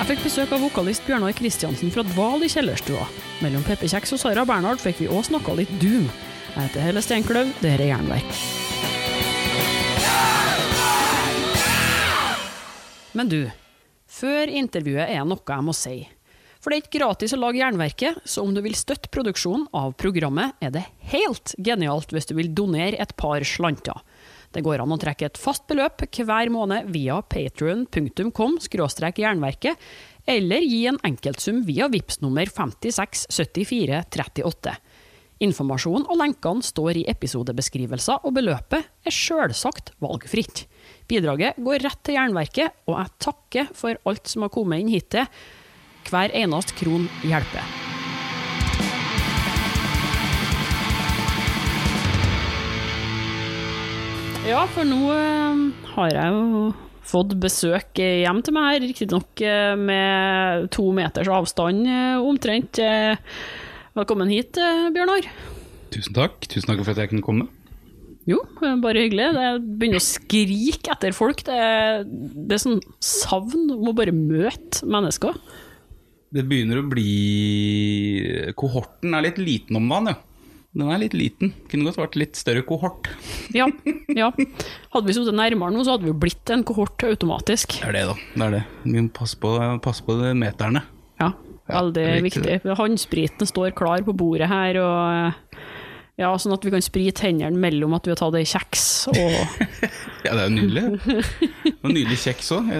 Jeg fikk besøk av vokalist Bjørnar Kristiansen fra Dval i kjellerstua. Mellom pepperkjeks og Sara Bernhard fikk vi òg snakka litt Doom. Jeg heter Helle Steinkløv, det her er Jernverk. Men du, før intervjuet er noe jeg må si. For det er ikke gratis å lage Jernverket, så om du vil støtte produksjonen av programmet, er det helt genialt hvis du vil donere et par slanter. Det går an å trekke et fast beløp hver måned via patrion.com jernverket, eller gi en enkeltsum via VIPS nummer 567438. Informasjon og lenkene står i episodebeskrivelser, og beløpet er sjølsagt valgfritt. Bidraget går rett til Jernverket, og jeg takker for alt som har kommet inn hittil. Hver eneste kron hjelper. Ja, for nå eh, har jeg jo fått besøk hjem til meg her, riktignok eh, med to meters avstand eh, omtrent. Velkommen hit, Bjørnar. Tusen takk. Tusen takk for at jeg kunne komme. Jo, bare hyggelig. Det begynner å skrike etter folk. Det er, det er sånn savn om å bare møte mennesker. Det begynner å bli Kohorten er litt liten om dagen, ja. Den er litt liten. Kunne godt vært litt større kohort. Ja. ja. Hadde vi sittet nærmere nå, så hadde vi jo blitt en kohort automatisk. Det er det, da. Det er det. Vi må passe på, passe på meterne. Ja, veldig ja, viktig. Håndspriten står klar på bordet her, og ja, sånn at vi kan sprite hendene mellom at vi har tatt ei kjeks og Ja, det er jo nydelig. Og nydelig kjeks òg.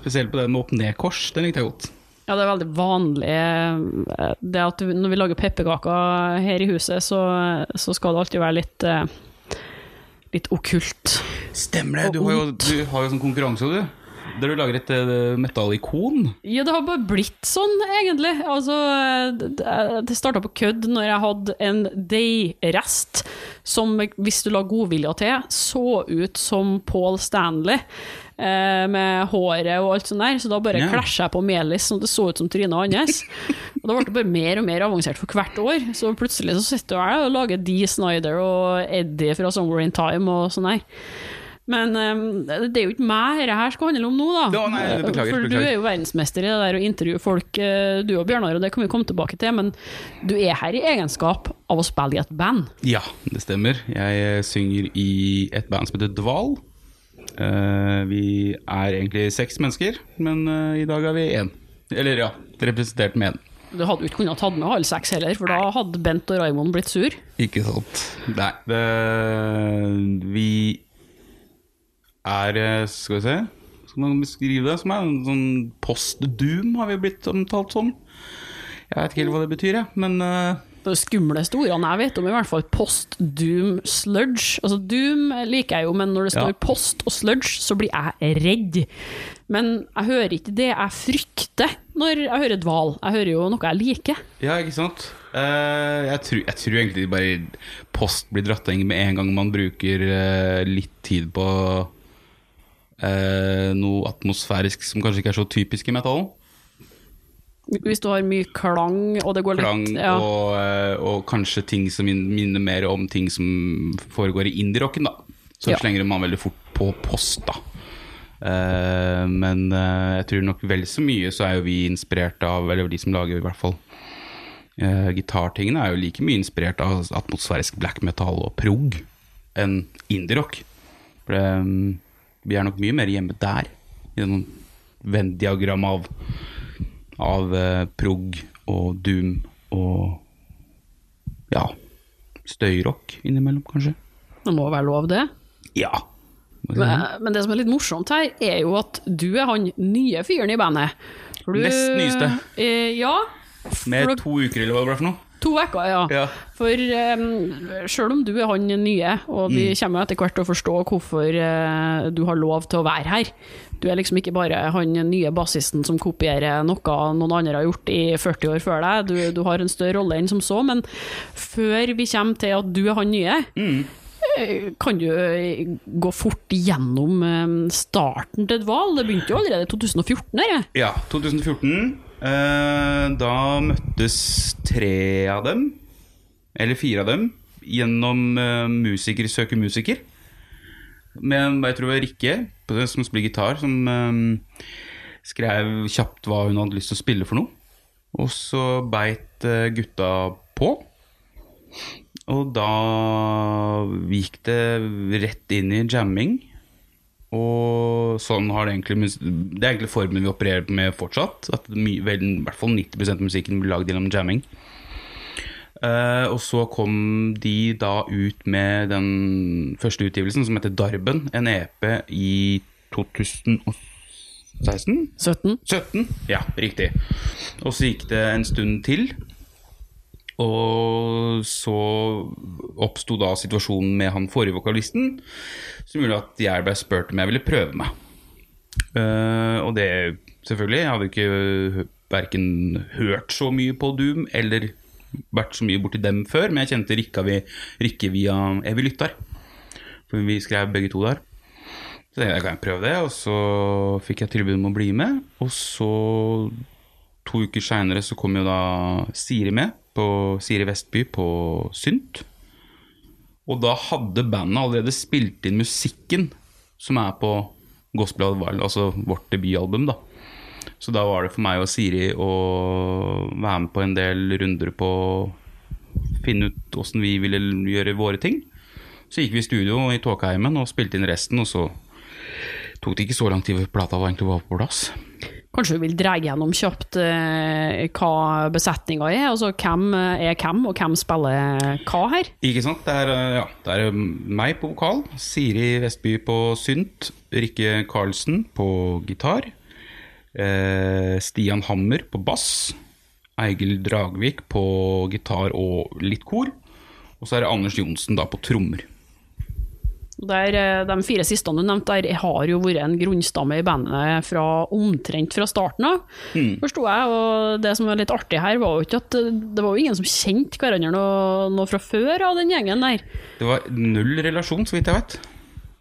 Spesielt på det med opp-ned-kors. Den likte jeg godt. Ja, det er veldig vanlig eh, det at du, når vi lager pepperkaker her i huset, så, så, skal det alltid være litt eh, litt okkult. Stemmer det. Du har, jo, du har jo sånn konkurranse, du. Der du lager et uh, metallikon? Ja, det har bare blitt sånn, egentlig. Altså, det starta på kødd når jeg hadde en deigrest som, hvis du la godvilja til, så ut som Paul Stanley. Eh, med håret og alt sånt der, så da bare ja. klasja jeg på Melis sånn at det så ut som trynet hans. Og da ble det bare mer og mer avansert for hvert år. Så plutselig så sitter jeg og lager Dee Snyder og Eddie fra Somewhere in Time og sånn der. Men um, det er jo ikke meg dette her skal handle om nå, da. Ja, nei, beklager, For beklager. du er jo verdensmester i det der å intervjue folk, eh, du og Bjørnar, og det kan vi komme tilbake til. Men du er her i egenskap av å spille i et band? Ja, det stemmer. Jeg synger i et band som heter Dval. Uh, vi er egentlig seks mennesker, men uh, i dag er vi én. Eller ja, representert med én. Du hadde ikke kunnet tatt med alle seks heller, for da hadde Bent og Raymond blitt sur. Ikke sant. Nei, det, vi er eh, Skal vi se Skal man beskrive det som er en sånn post-doom, har vi blitt omtalt som. Jeg vet ikke helt hva det betyr, jeg, men skumleste ordene jeg vet om, i hvert fall post-doom sludge. Altså Doom liker jeg jo, men når det står ja. post og sludge, så blir jeg redd. Men jeg hører ikke det jeg frykter når jeg hører dval. Jeg hører jo noe jeg liker. Ja, ikke sant? Uh, jeg, tror, jeg, tror, egentlig bare post blir dratt inn med en gang man bruker uh, litt tid på uh, noe atmosfærisk som kanskje ikke er så typisk i metallen. Hvis du har mye klang, og det går klang, litt ja. og, eh, og, kanskje ting som minner mer om ting som foregår i indie-rocken, da. Så ja. slenger man veldig fort på post, da. Uh, men uh, jeg tror nok vel så mye så er jo vi inspirert av Eller de som lager i hvert fall uh, gitartingene, er jo like mye inspirert av atmosfærisk black metal og prog enn indierock. For um, vi er nok mye mer hjemme der, i en Venn-diagram av av eh, prog og doom og ja støyrock innimellom, kanskje. Det må være lov, det? Ja. Men, men, det som er litt morsomt her, er jo at du er han nye fyren i bandet. Du, Nest nyeste. Eh, ja. Med to uker, eller hva det ble for noe? To uker, ja. ja. For um, selv om du er han nye, og vi mm. kommer etter hvert til å forstå hvorfor uh, du har lov til å være her Du er liksom ikke bare han nye bassisten som kopierer noe noen andre har gjort i 40 år før deg. Du, du har en større rolle enn som så, men før vi kommer til at du er han nye mm. Eh, kan du eh, gå fort gjennom starten til et valg? Det begynte jo allerede i 2014? Her. Ja, 2014. Eh, da møttes tre av dem, eller fire av dem, gjennom Musiker søker musiker. Med jeg tror Rikke, som spiller gitar, som um, Skrev kjapt hva hun hadde lyst til å spille for noe. Og så beit eh, gutta på. Og da gikk det rett inn i jamming. Og sånn har det egentlig Det er egentlig formen vi opererer med fortsatt. At i hvert fall 90% av musikken blir lagd gjennom jamming. Eh, og så kom de da ut med den første utgivelsen, som heter Darben. En EP i 2016? 17? 17? Ja, riktig. Og så gikk det en stund til. Og så oppsto da situasjonen med han forrige vokalisten, som gjorde at jeg ble spurt om jeg ville prøve meg. Uh, og det selvfølgelig. Jeg hadde ikke verken hørt så mye på Doom eller vært så mye borti dem før, men jeg kjente Rikke via Evy Lyttar. For vi skrev begge to der. Så jeg kan prøve det, og så fikk jeg tilbud om å bli med. Og så, to uker seinere, så kom jo da Siri med, på Siri Vestby på synt. Og da hadde bandet allerede spilt inn musikken som er på Gospel of altså vårt debutalbum, da. Så da var det for meg og Siri å være med på en del runder på å finne ut åssen vi ville gjøre våre ting. Så gikk vi i studio i Tåkeheimen og spilte inn resten, og så tok det ikke så lang tid før plata var egentlig var på plass. Kanskje du vil dra gjennom kjapt eh, hva besetninga er? Altså hvem er hvem, og hvem spiller hva her? Ikke sant? Det er, eh, ja, det er meg på vokal, Siri Vestby på synt, Rikke Karlsen på gitar, eh, Stian Hammer på bass, Eigil Dragvik på gitar og litt kor, og så er det Anders Johnsen da på trommer. Der, eh, de fire siste du nevnte, der har jo vært en grunnstamme i bandet fra omtrent fra starten av, forsto jeg. Og det som er litt artig her, var jo ikke at eh, det var jo ingen som kjente hverandre noe, noe fra før av den gjengen der. Det var null relasjon, så vidt jeg vet.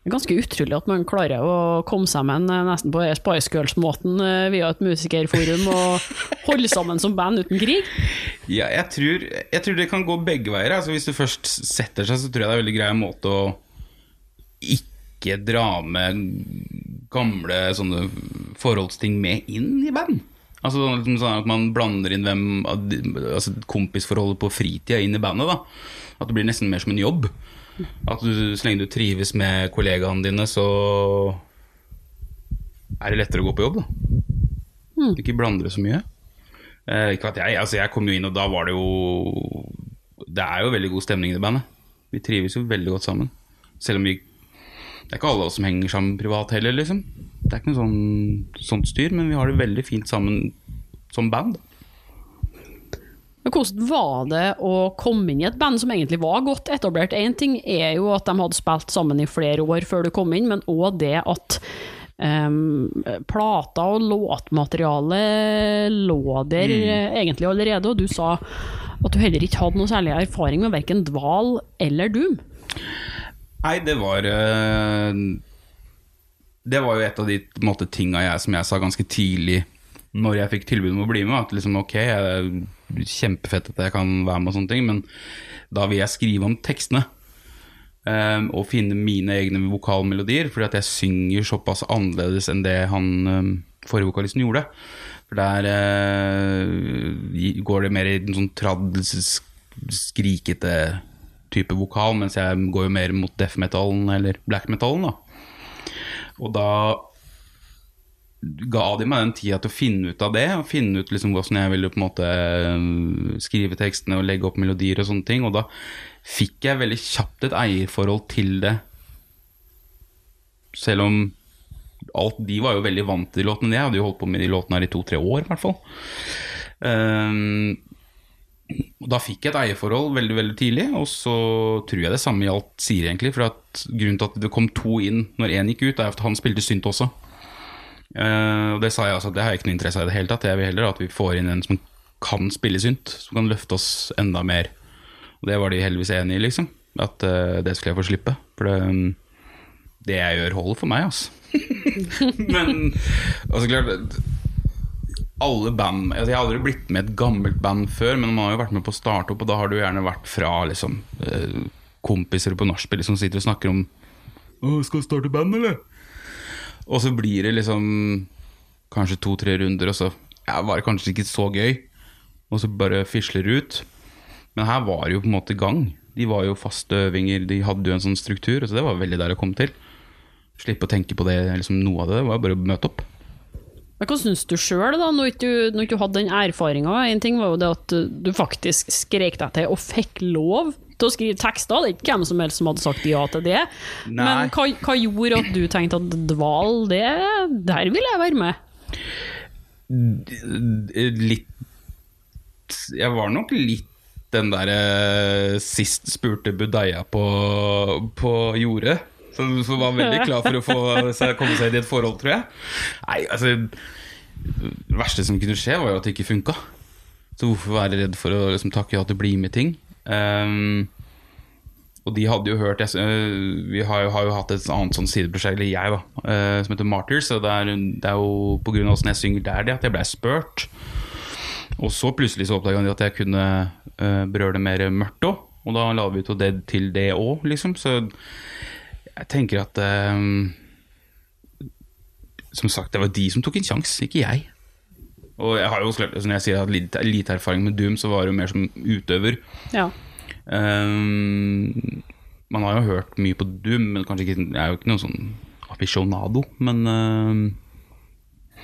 Ganske utrolig at man klarer å komme sammen eh, nesten på Spice Girls-måten eh, via et musikerforum og holde sammen som band uten krig. Ja, jeg tror, jeg tror det kan gå begge veier. Altså, hvis du først setter seg, så tror jeg det er en veldig grei måte å ikke dra med gamle sånne forholdsting med inn i band. Altså liksom sånn at man blander inn hvem altså kompisforholdet på fritida inn i bandet. da At det blir nesten mer som en jobb. At du, så lenge du trives med kollegaene dine, så er det lettere å gå på jobb. da Ikke blandre så mye. Eh, ikke at jeg, altså jeg kom jo inn, og da var det jo Det er jo veldig god stemning i det bandet. Vi trives jo veldig godt sammen. Selv om vi Det er ikke alle oss som henger sammen privat heller, liksom. Det er ikke noe sånn, sånt styr, men vi har det veldig fint sammen som band. Men hvordan var det å komme inn i et band som egentlig var godt etablert? Én ting er jo at de hadde spilt sammen i flere år før du kom inn, men òg det at um, plata og låtmateriale lå der mm. egentlig allerede, og du sa at du heller ikke hadde noe særlig erfaring med verken Dval eller Doom. Nei, det var eh, Det var jo et av de måte, tinga jeg, som jeg sa ganske tidlig når jeg fikk tilbud om å bli med. At liksom, ok, er kjempefett at jeg kan være med og sånne ting, men da vil jeg skrive om tekstene. Um, og finne mine egne vokalmelodier, fordi at jeg synger såpass annerledes enn det han um, forrige vokalisten gjorde. For der uh, går det mer i en sånn trad-skrikete type vokal, mens jeg går jo mer mot deaf metalen eller black metalen. da. Og da ga de meg den tida til å finne ut av det, og finne ut liksom hvordan jeg ville på en måte øh, skrive tekstene og legge opp melodier og sånne ting. Og da fikk jeg veldig kjapt et eierforhold til det. Selv om alt, de var jo veldig vant til de låtene. Jeg hadde jo holdt på med de låtene her i to-tre år, i hvert fall. Um, da fikk jeg et eierforhold veldig veldig tidlig, og så tror jeg det samme gjaldt Siri, egentlig. For at grunnen til at det kom to inn når én gikk ut, er at han spilte synt også. Eh, og det sa jeg altså, det har jeg ikke noe interesse av i det hele tatt. Jeg vil heller at vi får inn en som kan spille synt, som kan løfte oss enda mer. Og det var de heldigvis enig i, liksom. At uh, det skulle jeg få slippe. For det, det jeg gjør, holder for meg, altså. Men altså klart alle band altså Jeg har aldri blitt med et gammelt band før, men man har jo vært med på å starte og da har du gjerne vært fra liksom, eh, kompiser på nachspiel som sitter og snakker om skal du starte band, eller? Og så blir det liksom kanskje to-tre runder, og så ja, var det kanskje ikke så gøy. Og så bare fisler ut. Men her var det jo på en måte gang. De var jo faste øvinger, de hadde jo en sånn struktur, så det var veldig der å komme til. Slippe å tenke på det, liksom noe av det, det var bare å møte opp. Men Hva syns du sjøl, da, når du, ikke hadde den erfaringa? En ting var jo det at du faktisk skrek deg til og fikk lov til å skrive tekster. Det er ikke hvem som helst som hadde sagt ja til det. Nei. Men hva, hva gjorde at du tenkte at Dval, det, der vil jeg være med? Litt Jeg var nok litt den derre sist spurte budeia på, på jordet. Som som var veldig klar for å få komme seg i et forhold, tror jeg. Nei, altså Det verste som kunne skje, var jo at det ikke funka. Så hvorfor være redd for å liksom, takke ja til å bli med ting? Ehm, og de hadde jo hørt jeg, øh, Vi har jo, har jo hatt et annet sånn sideprosjekt, eller jeg, da, uh, som heter Martyrs. Og det er, det er jo pga. åssen jeg synger der, det at jeg blei spurt. Og så plutselig så oppdaga de at jeg kunne uh, berøre det mer mørkt òg. Og da la vi til det, til det òg, liksom. Så jeg tenker at um, Som sagt, det var de som tok en sjanse, ikke jeg. Og jeg har jo, klart- som når jeg sier jeg har lite, lite erfaring med Doom, så var det jo mer som utøver. Ja. Um, man har jo hørt mye på Doom, men kanskje ikke, jeg er jo ikke noen sånn aficionado. Men uh,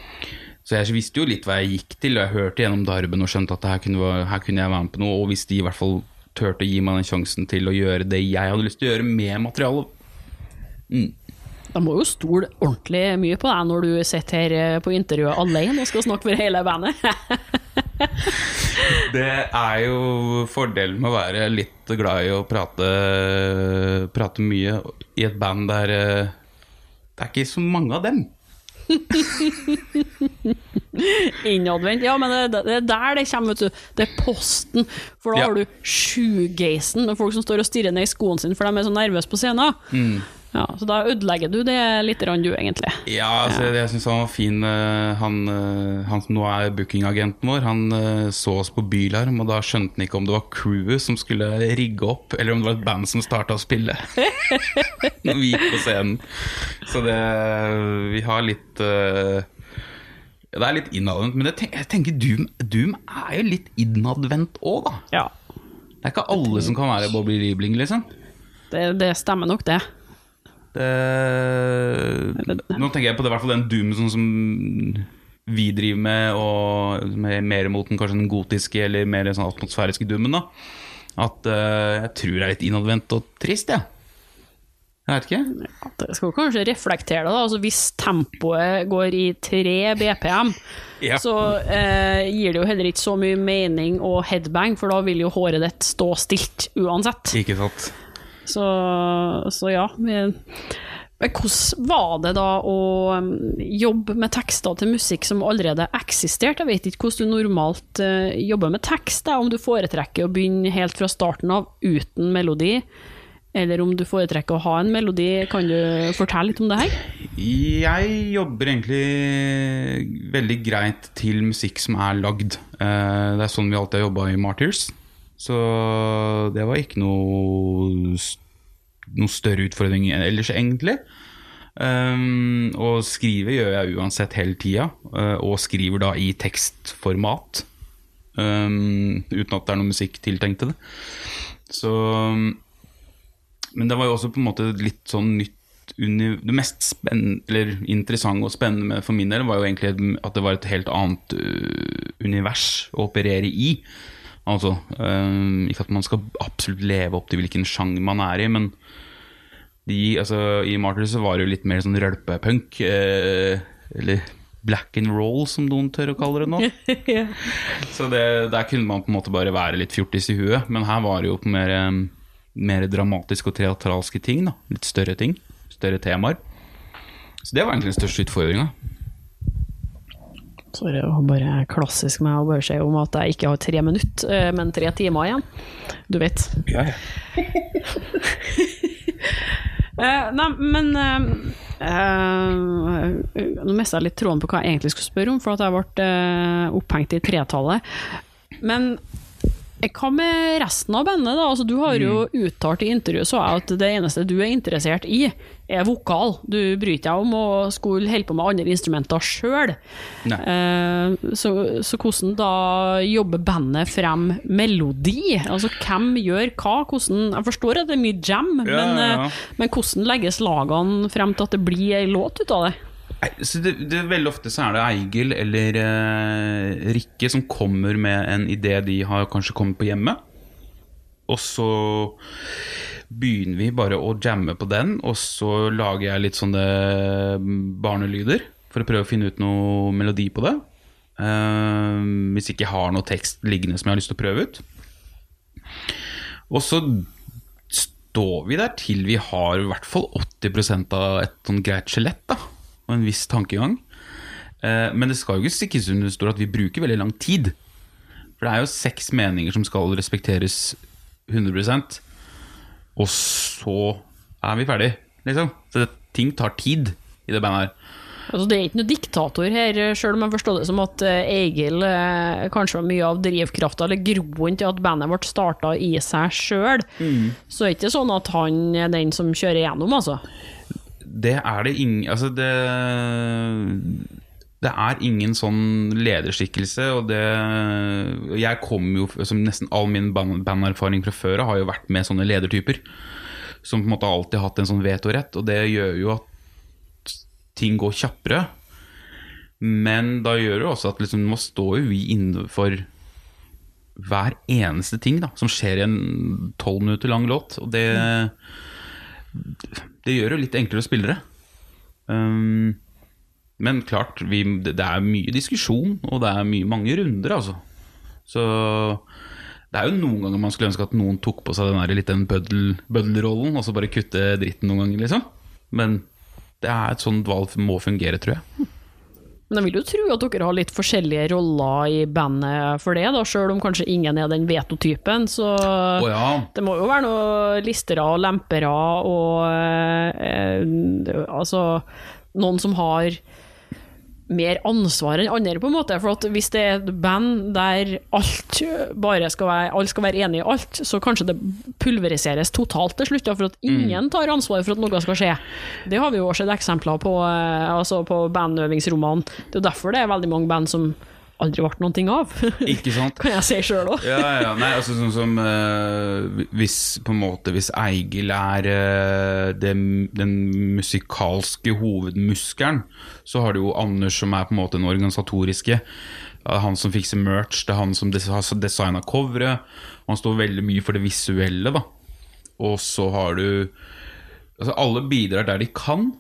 Så jeg visste jo litt hva jeg gikk til, og jeg hørte gjennom Darben og skjønte at her kunne, her kunne jeg være med på noe. Og hvis de i hvert fall turte å gi meg den sjansen til å gjøre det jeg hadde lyst til å gjøre med materialet De må jo stole ordentlig mye på deg når du sitter her eh, på intervjuet alene og skal snakke for hele bandet. Det er jo fordelen med å være litt glad i å prate, prate mye i et band der eh, det er ikke så mange av dem. Innadvendt. Ja, men det, det er der det kommer, vet du. Det er posten. For da Ja. har du shoegazen med folk som står og stirrer ned i skoene sine for de er så nervøse på scenen. Mm. Ja, så da ødelegger du det litt, grann du, egentlig. Ja, altså, jeg syns han var fin. eh, Han, eh, han som nå er bookingagenten vår, han eh, så oss på Bylarm, og da skjønte han ikke om det var crewet som skulle rigge opp, eller om det var et band som starta å spille. Når vi gikk på scenen. Så det Vi har litt eh, Det er litt innadvendt, men tenker, jeg tenker Doom, Doom er jo litt innadvendt òg, da. Ja, Det er ikke alle som kan være Bobby Liebling, liksom. det, det stemmer nok, det. Det, nå tenker jeg på det, i hvert fall den Doom sånn som vi driver med, og er mer mot den kanskje den gotiske eller mer sånn atmosfæriske Doomen. da At uh, jeg tror det er litt innadvendt og trist, jeg. Jeg vet ikke. Det skal kanskje reflektere det. da, altså Hvis tempoet går i 3 BPM, Ja. så eh, gir det jo heller ikke så mye mening å headbang, for da vil jo håret ditt stå stilt uansett. Ikke sant. Så, så ja. Men hvordan var det da å um, jobbe med tekster til musikk som allerede eksisterte? Jeg vet ikke hvordan du normalt eh, jobber med tekst, om du foretrekker å begynne helt fra starten av uten melodi, eller om du foretrekker å ha en melodi. Kan du fortelle litt om det her? Jeg jobber egentlig veldig greit til musikk som er lagd. Eh, Det er sånn vi alltid har jobba i Martyrs. Så det var ikke noe, noe større utfordring ellers, egentlig. Um, og skrive gjør jeg uansett hele tida, eh, og skriver da i tekstformat. Um, uten at det er noe musikk tiltenkt til det. Så Men det var jo også på en måte litt sånn nytt Det mest spennende, interessante og spennende for min del var jo egentlig at det var et helt annet øh, univers å operere i. Altså, um, Ikke at man skal absolutt leve opp til hvilken sjanger man er i, men de, altså, i Martyrs var det jo litt mer sånn rølpepunk. Eh, eller black and roll, som noen tør å kalle det nå. Så det, der kunne man på en måte bare være litt fjortis i huet, men her var det jo på mer, eh, mer dramatiske og teatralske ting. da Litt større ting. Større temaer. Så det var egentlig den største utfordringa. Sorry, det var bare klassisk med å bare si om at jeg ikke har tre minutter, eh, men tre timer igjen. Du vet. Ja, ja. Eh, nei, men Uh, Nå mista jeg litt tråden på hva jeg egentlig skulle spørre om, for at jeg ble uh, opphengt i tretallet. Men Hva med resten av bandet, da? Altså, du har jo uttalt i intervjuet så jeg at det eneste du er interessert i, er vokal. Du bryr deg om å skulle holde på med andre instrumenter sjøl. Eh, så, så hvordan da jobber bandet frem melodi? Altså hvem gjør hva? Hvordan, jeg forstår at det er mye jam, Ja, men, ja, ja. eh, men hvordan legges lagene frem til at det blir ei låt ut av det? Det, det, veldig ofte så er det Eigil eller eh, Rikke som kommer med en idé de har kanskje kommet på hjemme. Og så begynner vi bare å jamme på den, og så lager jeg litt sånne barnelyder for å prøve å finne ut noe melodi på det. Eh, hvis ikke jeg har noe tekst liggende som jeg har lyst til å prøve ut. Og så står vi der til vi har i hvert fall 80 av et sånn greit skjelett. da, Og en viss tankegang. Eh, men det skal jo ikke stikkes under stol at vi bruker veldig lang tid. For det er jo seks meninger som skal respekteres 100% og så er vi ferdig, liksom. Så det, ting tar tid i det bandet her. Altså, det er ikke noe diktator her, sjøl om jeg forstår det som at eh, Egil eh, kanskje var mye av drivkrafta eller groen til at bandet ble starta i seg sjøl. Så er det ikke sånn at han er den som kjører gjennom, altså. Det er det ingen Altså, det Det er ingen sånn lederskikkelse, og det Jeg kommer jo som nesten all min banderfaring fra før har jo vært med sånne ledertyper. Som på en måte alltid har hatt en sånn vetorett, og det gjør jo at ting går kjappere. Men da gjør det også at liksom, nå står jo vi innenfor hver eneste ting da, som skjer i en tolv minutter lang låt. Og det, det gjør det litt enklere å spille det. Um, men klart, vi, det er mye diskusjon, og det er mye, mange runder, altså. Så det er jo noen ganger man skulle ønske at noen tok på seg den der litt den bøddelrollen, og så bare kutte dritten noen ganger, liksom. Men det er et sånt valg må fungere, tror jeg. Men jeg vil jo tro at dere har litt forskjellige roller i bandet for det, da, sjøl om kanskje ingen er den vetotypen. Så oh, ja. det må jo være noen listere og lempere og eh, altså noen som har mer ansvar enn andre, på en måte. For at hvis det er et band der alt bare skal være, alle skal være enige i alt, så kanskje det pulveriseres totalt til slutt, for at ingen tar ansvar for at noe skal skje. Det har vi jo sett eksempler på, eh, altså på bandøvingsrommene. Det er jo derfor det er veldig mange band som aldri ble noen ting av. Ikke sant? kan jeg si sjøl òg. Ja, ja, nei, altså sånn som uh, Hvis på en måte Hvis Eigil er uh, den, den musikalske hovedmuskelen, så har du jo Anders som er på en måte den organisatoriske. Det er han som fikser merch, det er han som har designa coveret. Han står veldig mye for det visuelle, da. Og så har du Altså, alle bidrar der de kan,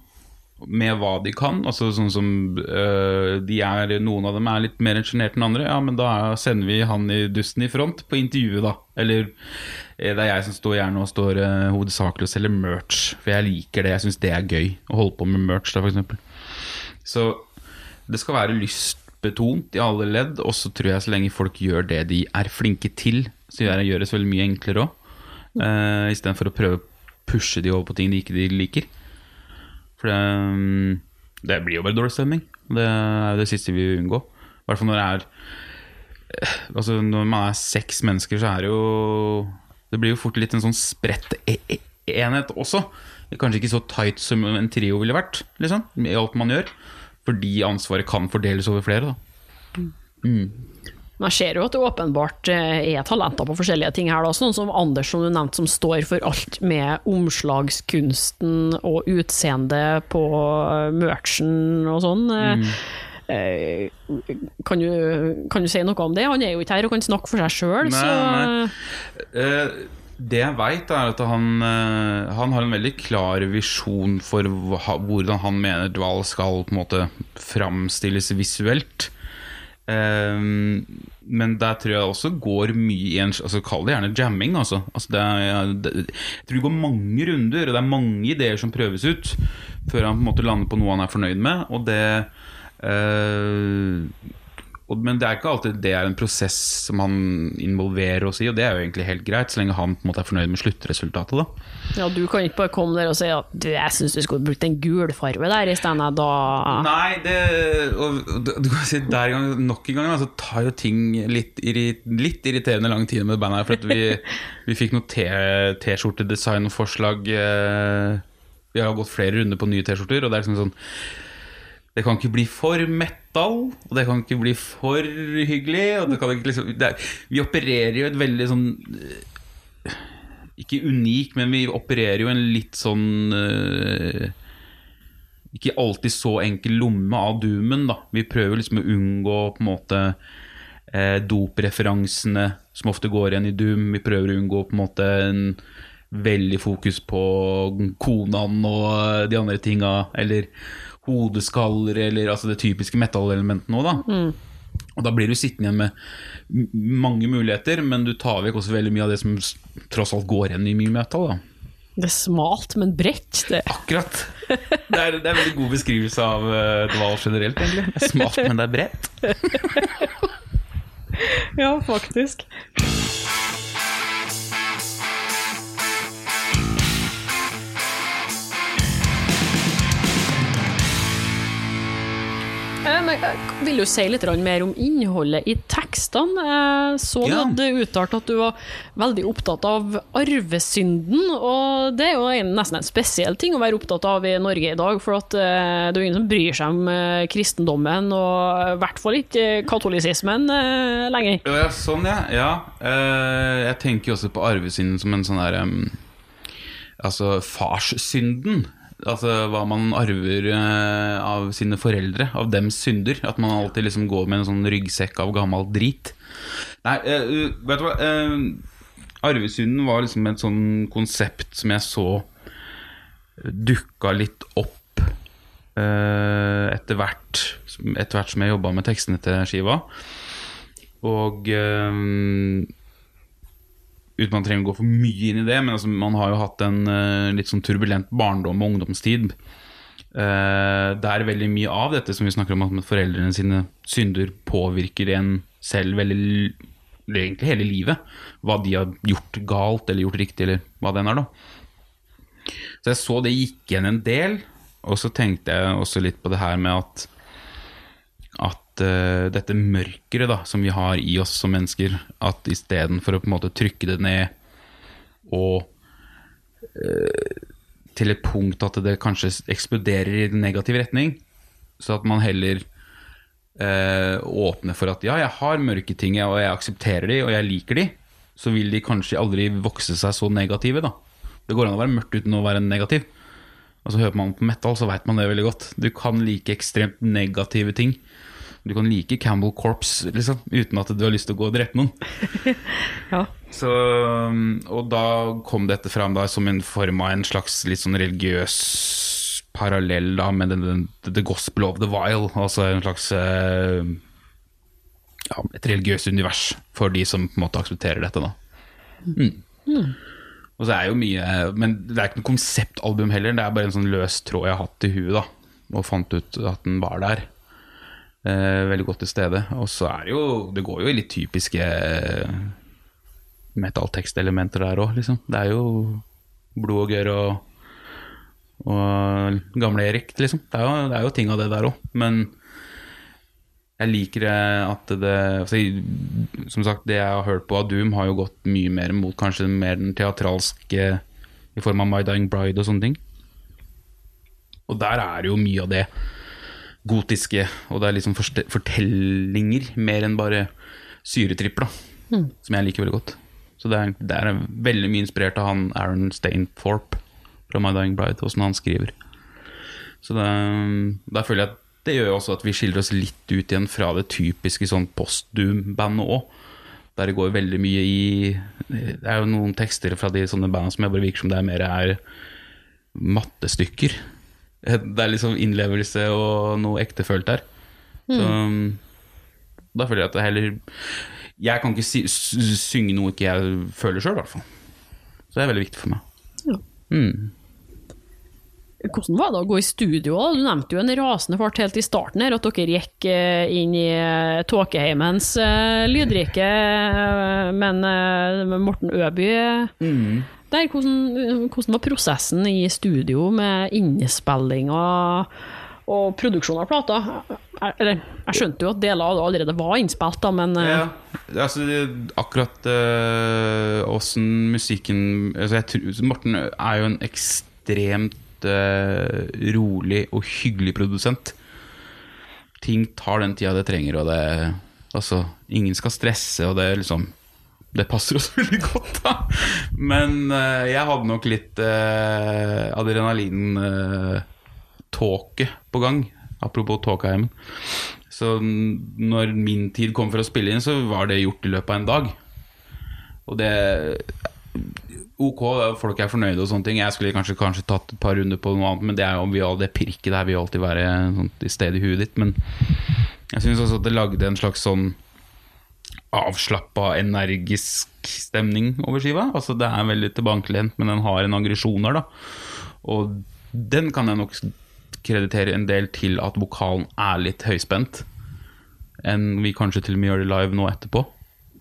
med hva de kan. Altså sånn som øh, de er, Noen av dem er litt mer sjenerte enn andre. Ja, men da er- sender vi han i dusten i front på intervjuet, da. Eller eh, det er jeg som står gjerne og står øh, hovedsakelig og selger merch. For jeg liker det. Jeg syns det er gøy å holde på med merch, da, f.eks. Så det skal være lystbetont i alle ledd, og så tror jeg så lenge folk gjør det de er flinke til, så gjør det gjøres veldig mye enklere òg. Uh, Istedenfor å prøve å pushe de over på ting de ikke de liker. For det, mm, det blir jo bare dårlig stemning. Det er jo det siste vi vil unngå. I hvert fall når det er eh, Altså Når man er seks mennesker, så er det jo Det blir jo fort litt en sånn spredt e e enhet også. Kanskje ikke så tight som en trio ville vært, liksom, i alt man gjør. Fordi ansvaret kan fordeles over flere, da. Men jeg ser jo at det åpenbart eh, er talenter på forskjellige ting her. Da. Sånn som Anders, som du nevnte, som står for alt med omslagskunsten og utseende på eh, merchen og sånn. Eh, eh, Kan, du, kan du si noe om det? Han er jo ikke her og kan snakke for seg sjøl, så nei. Det jeg veit, er at han, han har en veldig klar visjon for hvordan han mener Dval skal på en måte framstilles visuelt. Eh, men der tror jeg også går mye i en altså Kall det gjerne jamming. Altså. Altså det er, det, jeg tror det går mange runder, og det er mange ideer som prøves ut før han på en måte lander på noe han er fornøyd med. Og det og, men det er ikke alltid det er en prosess som han involverer oss i, og det er jo egentlig helt greit, så lenge han på en måte er fornøyd med sluttresultatet. da. Ja, du kan ikke bare komme der og si at du, jeg syns du skulle brukt en gul farge der i stedet, da Nei, det og, og du kan si der gang, nok en gang, så altså, tar jo ting litt, litt irriterende lang tid med det bandet her, for at vi, vi fikk noe T- T-skjortedesign-forslag eh, Vi har gått flere runder på nye T-skjorter, og det er liksom sånn det kan ikke bli for metal, og det kan ikke bli for hyggelig. Liksom, er, vi opererer jo et veldig sånn eh, Ikke unik, men vi opererer jo en litt sånn eh, Ikke alltid så enkel lomme av doomen, da. Vi prøver liksom å unngå på en måte eh, dopreferansene som ofte går igjen i Doom. Vi prøver å unngå på en måte en veldig fokus på konaen og de andre tinga, eller hodeskaller, eller altså det typiske metallelementet nå, da. Og da blir du sittende igjen med mange muligheter, men du tar vekk også veldig mye av det som tross alt går igjen i mye metal, da. Det er smalt, men bredt. Det. Akkurat. Det er, det er en veldig god beskrivelse av uh, dval generelt, egentlig. Det er smalt, men det er bredt. Ja, faktisk. Jeg vil jo si litt mer om innholdet i tekstene. Jeg så Ja. du hadde uttalt at du var veldig opptatt av arvesynden, og det er jo nesten en spesiell ting å være opptatt av i Norge i dag, for at eh, det er jo ingen som bryr seg om eh, kristendommen, og i hvert fall ikke eh, katolisismen eh, lenger. Ja, sånn, ja. ja. Eh, jeg tenker jo også på arvesynden som en sånn der Altså farssynden. Altså hva man arver eh, av sine foreldre, av dems synder. At man alltid liksom går med en sånn ryggsekk av gammel drit. Nei, eh, vet du hva uh, Arvesynden var liksom et sånn konsept som jeg så dukka litt opp eh, etter hvert Etter hvert som jeg jobba med tekstene til skiva. Og eh, Uten man trenger å gå for mye inn i det, men altså, man har jo hatt en uh, litt sånn turbulent barndom og ungdomstid. Uh, der veldig mye av dette som vi snakker om, at foreldrene sine synder påvirker en selv veldig egentlig hele livet. Hva de har gjort galt eller gjort riktig, eller hva det enn er, da. Så jeg så det gikk igjen en del, og så tenkte jeg også litt på det her med at dette mørkeret da, som vi har i oss som mennesker, at istedenfor å på en måte trykke det ned og øh, til et punkt at det kanskje eksploderer i negativ retning, så at man heller øh, åpner for at ja, jeg har mørke ting, og jeg aksepterer de, og jeg liker de, så vil de kanskje aldri vokse seg så negative, da. Det går an å være mørkt uten å være negativ. Og så hører man på metal, så veit man det veldig godt. Du kan like ekstremt negative ting. Du kan like Campbell Corps liksom, uten at du har lyst til å gå og drepe noen. Ja. Så, um, og da kom dette fram da som en form av en slags litt sånn religiøs parallell da med den, den, The Gospel of the Vile. Altså en slags eh, ja, Et religiøst univers for de som på en måte aksepterer dette, da. Mm. Og så er jo mye Men det er ikke noe konseptalbum heller, det er bare en sånn løs tråd jeg har hatt i huet, da. Og fant ut at den var der. Eh, veldig godt til stede. Og så er det jo Det går jo i litt typiske eh, metalltekstelementer der òg, liksom. Det er jo blod og gørr og, og gamle Erik, liksom. Det er jo, det er jo ting av det der òg. Men jeg liker at det altså, Som sagt, det jeg har hørt på av Doom, har jo gått mye mer mot kanskje mer den teatralske i form av My Dying Bride og sånne ting. Og der er det jo mye av det gotiske, og det er liksom fortellinger mer enn bare syretripp, da. Som jeg liker veldig godt. Så det er, det er veldig mye inspirert av han Aaron Stainthorpe fra My Dying Bride, åssen han skriver. Så det, der føler jeg at det gjør jo også at vi skiller oss litt ut igjen fra det typiske sånn post-doom-bandet òg. Der det går veldig mye i Det er jo noen tekster fra de sånne bandene som jeg bare virker som det er mer er mattestykker. Det er liksom innlevelse og noe ektefølt der. Så da føler jeg at det heller Jeg kan ikke si, synge noe ikke jeg føler sjøl, i hvert fall. Så det er veldig viktig for meg. Ja. Mm. Hvordan var det å gå i studio? Du nevnte jo en rasende fart helt i starten her, at dere gikk eh, inn i eh, Tåkeheimens eh, lydrike, men Morten Øby Mm. Der. Hvordan, hvordan var prosessen i studio med innspilling og, og produksjon av plata? Jeg- jeg skjønte jo at deler av det allerede var innspilt, da, men eh, Ja, altså akkurat øh, åssen musikken altså tror, Morten er jo en ekstremt øh, rolig og hyggelig produsent. Ting tar den tida det trenger, og det Altså, ingen skal stresse, og det er liksom Det passer oss veldig godt, da. Men uh, jeg hadde nok litt uh, adrenalin-tåke på gang. Apropos Tåkeheimen. Så når min tid kom for å spille inn, så var det gjort i løpet av en dag. Og det Ok, folk er fornøyde og sånne ting. Jeg skulle kanskje, kanskje tatt et par runder på noe annet, men det, er jo, vi, det pirket der vil alltid være sånt, i stedet i huet ditt. Men jeg syns også at det lagde en slags sånn avslappa, energisk stemning over skiva. Altså Det er veldig tilbakelent, men den har en aggresjon der, da. Og den kan jeg nok kreditere en del til at vokalen er litt høyspent. Enn vi kanskje til og med gjør det live nå etterpå.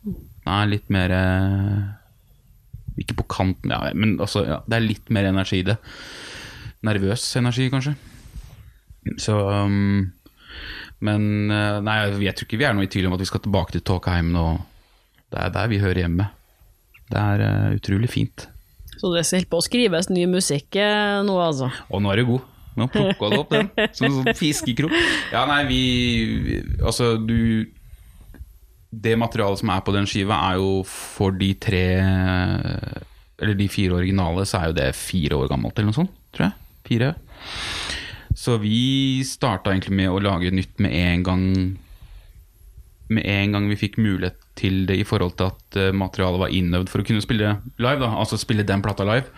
Den er litt mer eh, Ikke på kanten, ja, men altså, ja, det er litt mer energi i det. Nervøs energi, kanskje. Så um, Men eh, nei, jeg tror ikke vi er noe i tvil om at vi skal tilbake til Tåkeheimen. Og det er der vi hører hjemme. Det er uh, utrolig fint. Så det skal på å skrives ny musikk eh, nå, altså. Og nå er du god. Nå plukka du opp den, som en sånn fiskekrok. Ja, nei, vi Altså, du Det materialet som er på den skiva, er jo for de tre Eller de fire originale, så er jo det fire år gammelt, eller noe sånt, tror jeg. Fire. Så vi starta egentlig med å lage nytt med en gang Med en gang vi fikk mulighet til det i forhold til at eh, materialet var innøvd for å kunne spille live, da. Altså spille den plata live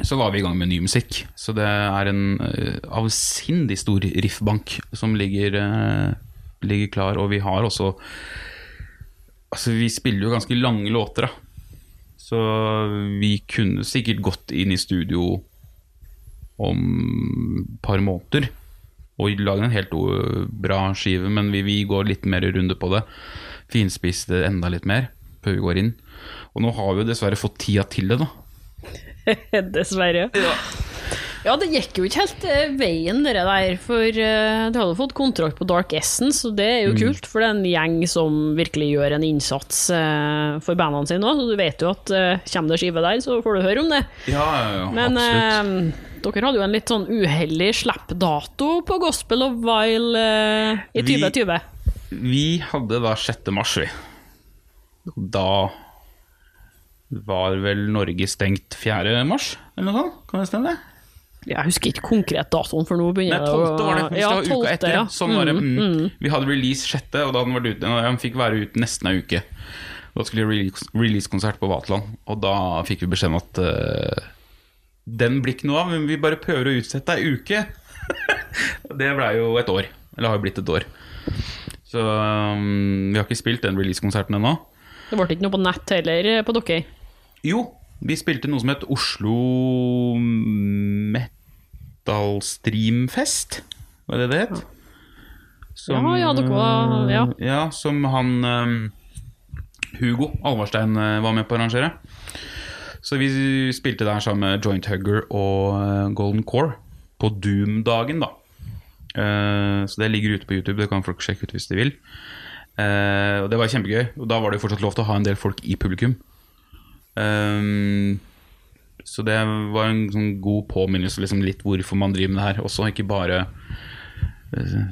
så var vi i gang med ny musikk. Så det er en uh, avsindig stor riffbank som ligger, uh, ligger klar, og vi har også Altså, vi spiller jo ganske lange låter, da. Så vi kunne sikkert gått inn i studio om et par måneder og lage en helt bra skive, men vi, vi går litt mer runde på det. Finspisse det enda litt mer før vi går inn. Og nå har vi jo dessverre fått tida til det, da. Dessverre. Ja. det gikk jo ikke helt eh, veien, det der. For uh, du hadde fått kontrakt på Dark Essence, og det er jo kult. For det er en gjeng som virkelig gjør en innsats uh, for bandene sine òg. Så du vet jo at uh, kommer det skive der, så får du høre om det. Ja, ja, ja Men absolutt. Dere hadde jo en litt sånn uheldig slippdato på Gospel of Vile eh, i 2020. Vi hadde da 6. mars, vi. Da var vel Norge stengt 4. mars, eller noe sånt? Kan det stemme? Jeg husker ikke konkret datoen, for nå Nei, 12. var det. Hvis Ja, det var uka etter. ja. Sånn var det. Mm. Vi hadde release 6., og da hadde den vært ute. og Den fikk være ute nesten ei uke. Da skulle vi release- release-konsert på Vaterland, og da fikk vi beskjed om at eh, den blir ikke noe av, men vi bare prøver å utsette ei uke. det blei jo et år. Eller har jo blitt et år. Så um, vi har ikke spilt den release-konserten ennå. Det ble ikke noe på nett heller eh, på dere. Jo, vi spilte noe som het Oslo Metal Streamfest. Var det det het? Som, Ja, ja, dere var- ja. eh, ja, som han um, Hugo Alvarstein var med på å arrangere. Så vi spilte der sammen med Joint Hugger og eh, Golden Core på Doom-dagen, da. Eh, så det ligger ute på YouTube, det kan folk sjekke ut hvis de vil. Eh, og det var kjempegøy. Og da var det jo fortsatt lov til å ha en del folk i publikum. Så det var en sånn god påminnelse liksom litt hvorfor man driver med det her. Også ikke bare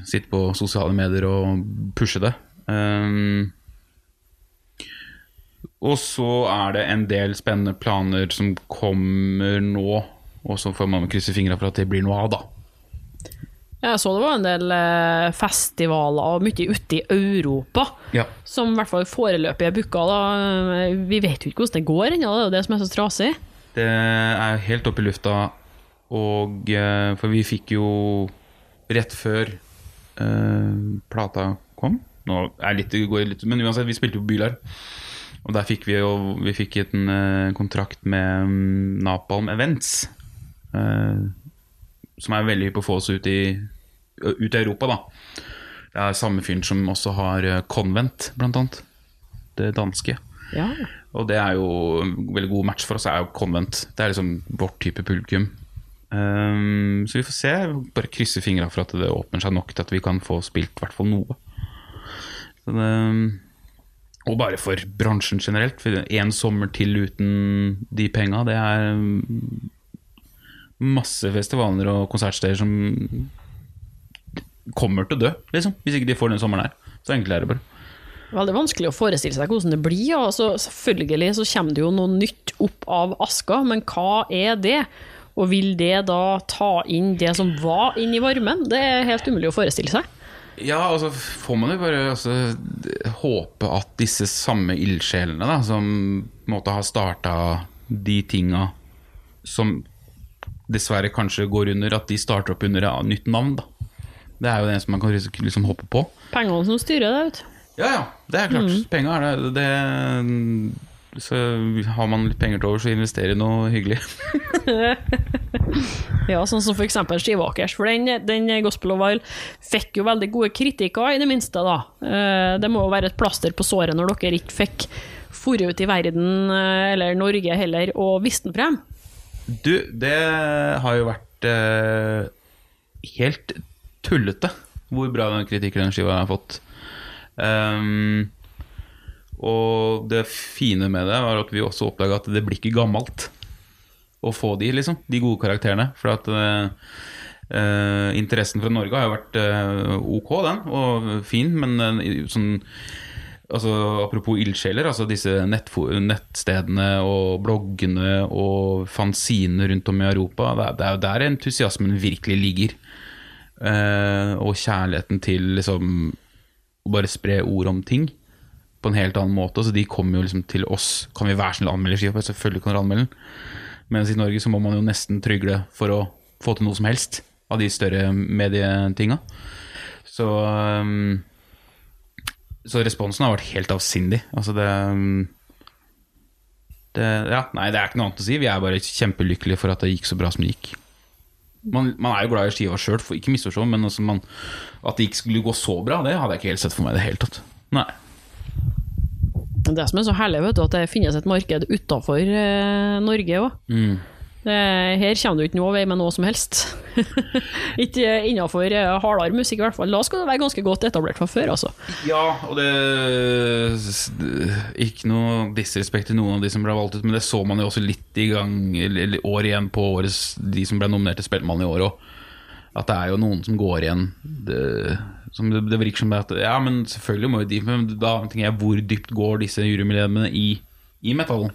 sitte på sosiale medier og pushe det. Og så er det en del spennende planer som kommer nå, og så får man krysse fingra for at det blir noe av, da. Jeg så det var en del eh, festivaler og mye ute i Europa Ja. som i hvert fall foreløpig er booka. Vi vet jo ikke hvordan det går ennå, det er jo det som er så trasig. Det er helt oppe i lufta, og eh, For vi fikk jo rett før uh, plata kom Nå er litt, går litt Men uansett, vi spilte jo Bylar. Og der fikk vi jo Vi fikk en eh, kontrakt med mm, Napalm Events. Uh, som er veldig hypp på å få oss ut i, ut i Europa, da. Det er samme fyren som også har eh, Convent, blant annet. Det danske. Ja. Og det er jo en veldig god match for oss, er jo Convent. Det er liksom vårt type publikum. Um, så vi får se. Bare krysse fingra for at det åpner seg nok til at vi kan få spilt i hvert fall noe. Så det, og bare for bransjen generelt. For én sommer til uten de penga, det er masse festivaler og konsertsteder som kommer til å dø, liksom. Hvis ikke de får den sommeren her. Så enkelt er det bare. Veldig vanskelig å forestille seg hvordan det blir. Altså, selvfølgelig så kommer det jo noe nytt opp av aska, men hva er det? Og vil det da ta inn det som var inn i varmen? Det er helt umulig å forestille seg. Ja, og altså får man jo bare altså, håpe at disse samme ildsjelene da, som måte har starta de tinga som dessverre kanskje går under, at de starter opp under et nytt navn. da. Det er jo det eneste man kan liksom håpe på. Pengene som styrer det, vet du. Ja, ja, det er klart. Penger er det, det Så har man litt penger til over, så investerer i noe hyggelig. Ja, sånn som for eksempel Skivåkers, for den, den Gospel of Wild fikk jo veldig gode kritikker, i det minste, da. Eh, Det må jo være et plaster på såret når dere ikke fikk forut ut i verden, eh, eller Norge heller, og vist den frem. Du, det har jo vært eh, helt tullete hvor bra den kritikken den skiva har fått. Ehm, og det fine med det var at vi også oppdaga at det blir ikke gammelt å få de, liksom. De gode karakterene. For at eh, eh, interessen fra Norge har jo vært eh, ok, den, og fin, men eh, sånn Altså, apropos ildsjeler, altså disse nettstedene og bloggene og fanzinene rundt om i Europa, det er jo der entusiasmen virkelig ligger. Eh, og kjærligheten til liksom å bare spre ord om ting på en helt annen måte. Så de kommer jo liksom til oss. Kan vi være snill anmelde skiva? Selvfølgelig kan dere anmelde den. Mens i Norge så må man jo nesten trygle for å få til noe som helst av de større medietinga. Så um, Så responsen har vært helt avsindig. Altså det, um, det Ja, nei, det er ikke noe annet å si. Vi er bare kjempelykkelige for at det gikk så bra som det gikk. Man, man er jo glad i skiva sjøl, ikke misforstå, men altså man, at det ikke skulle gå så bra, det hadde jeg ikke helt sett for meg i det hele tatt. Nei. Det som er så herlig, vet du, at det finnes et marked utafor eh, Norge òg. Mm. Her kommer du ikke noe vei med noe som helst. ikke innafor eh, hardere musikk, i hvert fall. Da skal du være ganske godt etablert fra før, altså. Ja, og det Ikke noe disrespekt til noen av de som ble valgt ut, men det så man jo også litt i gang eller år igjen på årets De som ble nominert til Spellemann i år òg. At det er jo noen som går igjen. Det, som det, det virker som at Ja, men selvfølgelig må jo de Men da tenker jeg, hvor dypt går disse jurymedlemmene i, i metallen?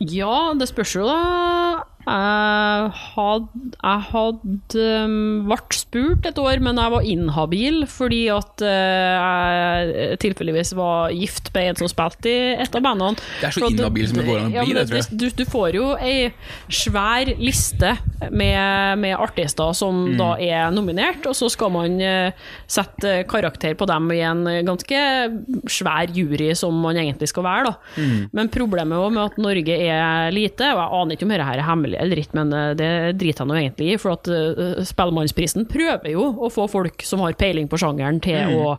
Ja, det spørs jo, da. Jeg hadde, jeg hadde um, vært spurt et år, men jeg var inhabil fordi at uh, jeg tilfeldigvis var gift med en som spilte i et av bandene. Det er så inhabil som det går an å bli, ja, det, tror jeg. Du, du får jo ei svær liste med, med artister som Mm. da er nominert, og så skal man uh, sette karakter på dem i en ganske svær jury som man egentlig skal være, da. Mm. Men problemet med at Norge er lite, og jeg aner ikke om dette er hemmelig eller ikke, men eh, det driter jeg nå egentlig i, for at uh, Spellemannsprisen prøver jo å få folk som har peiling på sjangeren til å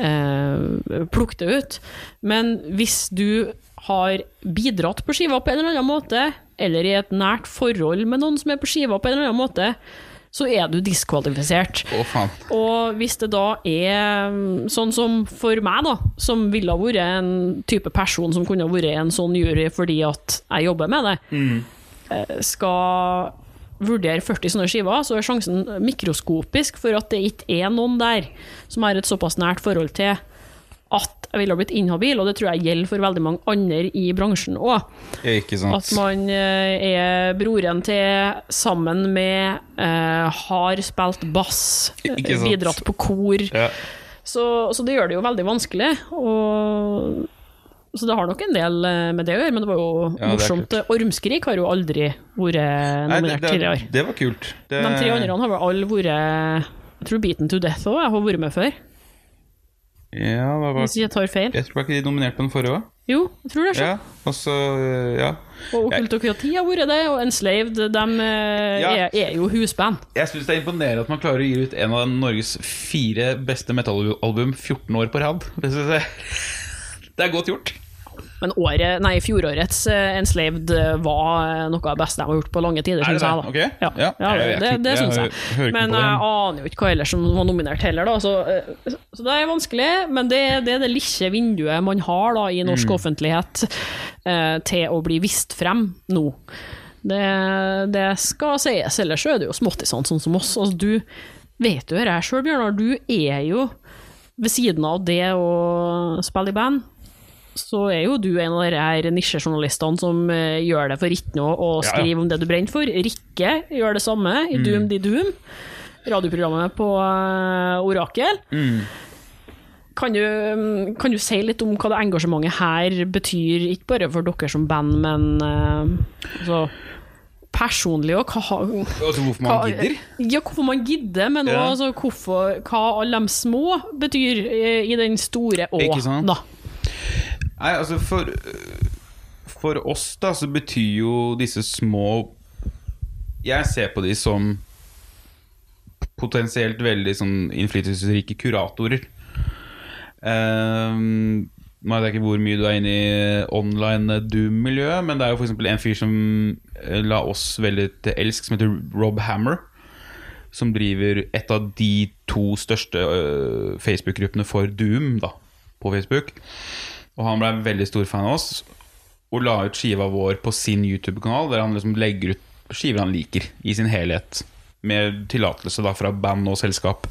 eh, plukke det ut. Men hvis du har bidratt på skiva på en eller annen måte, eller i et nært forhold med noen som er på skiva på en eller annen måte, så er du diskvalifisert. Oh. Og hvis det da er mm, sånn som for meg, da, som ville ha vært en type person som kunne ha vært en sånn jury fordi at jeg jobber med det, eh, skal vurdere 40 sånne skiver, så er sjansen mikroskopisk for at det ikke er noen der som har et såpass nært forhold til at jeg ville ha blitt inhabil, og det tror jeg gjelder for veldig mange andre i bransjen òg. At man eh, er broren til sammen med eh, har spilt bass, eh, bidratt på kor. Ja. Så, så det gjør det jo veldig vanskelig. Og, så det har nok en del eh, med det å gjøre, men det var jo Ja, morsomt. Ormskrik har jo aldri vært nominert tidligere. det var kult. Det, De tre andre har vel alle vært Jeg tror Beaten to Death òg har vært med før. Ja, hva var hvis jeg tar feil. Jeg tror ikke de nominerte på den forrige òg? Jo, jeg tror det. er. Ja, og så Ja. Og Okkultokrati har vært det, og Enslaved de eh, Ja. er, er jo husband. Jeg syns det er imponerende at man klarer å gi ut en av Norges fire beste metallalbum 14 år på rad. Det Det er godt gjort. Men året, nei, fjorårets eh, Enslaved eh, var eh, noe av det beste de har gjort på lange tider, Er syns jeg. det? da. Ok. Ja, Ja, ja, jeg det, det, det syns jeg. Men jeg aner jo ikke hva ellers som var nominert heller, da. Så, så det er vanskelig, men det, det er det lille vinduet man har da, i norsk Mm. offentlighet eh, til å bli vist frem nå. Det, det skal sies, ellers er det jo småttisene sånn som oss. Altså, du vet jo dette sjøl, Bjørnar, du er jo ved siden av det å spille i band, så er jo du en av de her nisjejournalistene som eh, gjør det for ikke noe å Ja, ja. om det du brenner for. Rikke gjør det samme i Doom de Doom, radioprogrammet på eh, Orakel. Kan, du, mm, kan du si litt om hva det engasjementet her betyr, ikke bare for dere som band, men uh, altså, personlig, òg. Altså hvorfor man hva, gidder? Ja, hvorfor man gidder, men Ja. altså, hva alle de små betyr i den store å. Ikke sant? Da. Nei, altså for For oss da så betyr jo disse små Jeg ser på de som potensielt veldig sånn innflytelsesrike kuratorer. Um, nå vet jeg ikke hvor mye du er inne i online Doom-miljøet, men det er jo f.eks. en fyr som eh, la oss veldig til elsk, som heter Rob Hammer. Som driver et av de to største uh, Facebook-gruppene for Doom da, på Facebook. Og han ble veldig stor fan av oss og la ut skiva vår på sin YouTube-kanal, der han liksom legger ut skiver han liker, i sin helhet. Med tillatelse da fra band og selskap.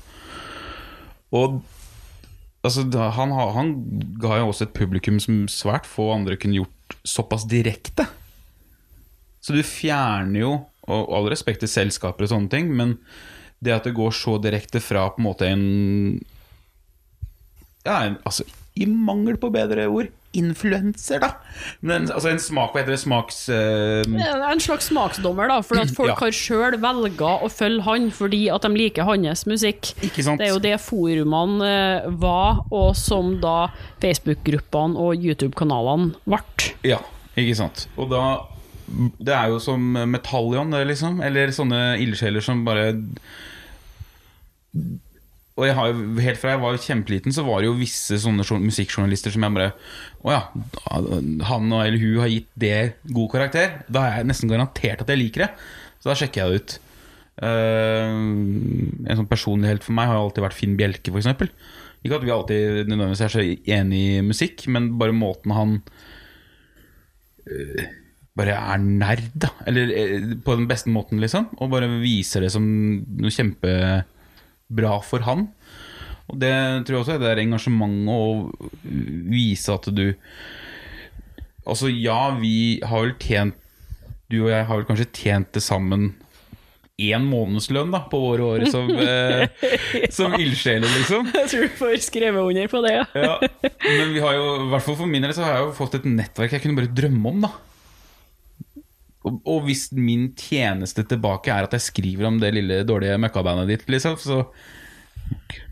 Og altså, han, han ga jo også et publikum som svært få andre kunne gjort såpass direkte. Så du fjerner jo, og all respekt til selskaper og sånne ting, men det at det går så direkte fra på en måte en Ja, en, altså i mangel på bedre ord influenser, da. Men en, altså en smak Hva heter det? Smaks... Uh... En slags smaksdommer, da, for at folk Ja. har sjøl velga å følge han fordi at de liker hans musikk. Det er jo det forumene uh, var, og som da Facebook-gruppene og YouTube-kanalene ble. Ja, ikke sant. Og da Det er jo som Metallion, det, liksom. Eller sånne ildsjeler som bare Og jeg har jo, helt fra jeg var kjempeliten, så var det jo visse sånne musikkjournalister som jeg bare Å ja, han eller hun har gitt det god karakter. Da er jeg nesten garantert at jeg liker det. Så da sjekker jeg det ut. Uh, en sånn personlig helt for meg har alltid vært Finn Bjelke, f.eks. Ikke at vi alltid nødvendigvis er så enige i musikk, men bare måten han bare er nerd, da. Eller uh, på den beste måten, liksom. Og bare viser det som noe kjempebra for han. Og det tror jeg også er det der engasjementet å vise at du Altså, ja, vi har vel tjent Du og jeg har vel kanskje tjent til sammen én månedslønn da, på våre år som, eh, som ildsjeler, liksom. Jeg tror du får skrevet under på det, ja. Ja, men vi har jo, i hvert fall for min del, så har jeg jo fått et nettverk jeg kunne bare drømme om, da. Og, hvis min tjeneste tilbake er at jeg skriver om det lille dårlige møkkabandet ditt, liksom, så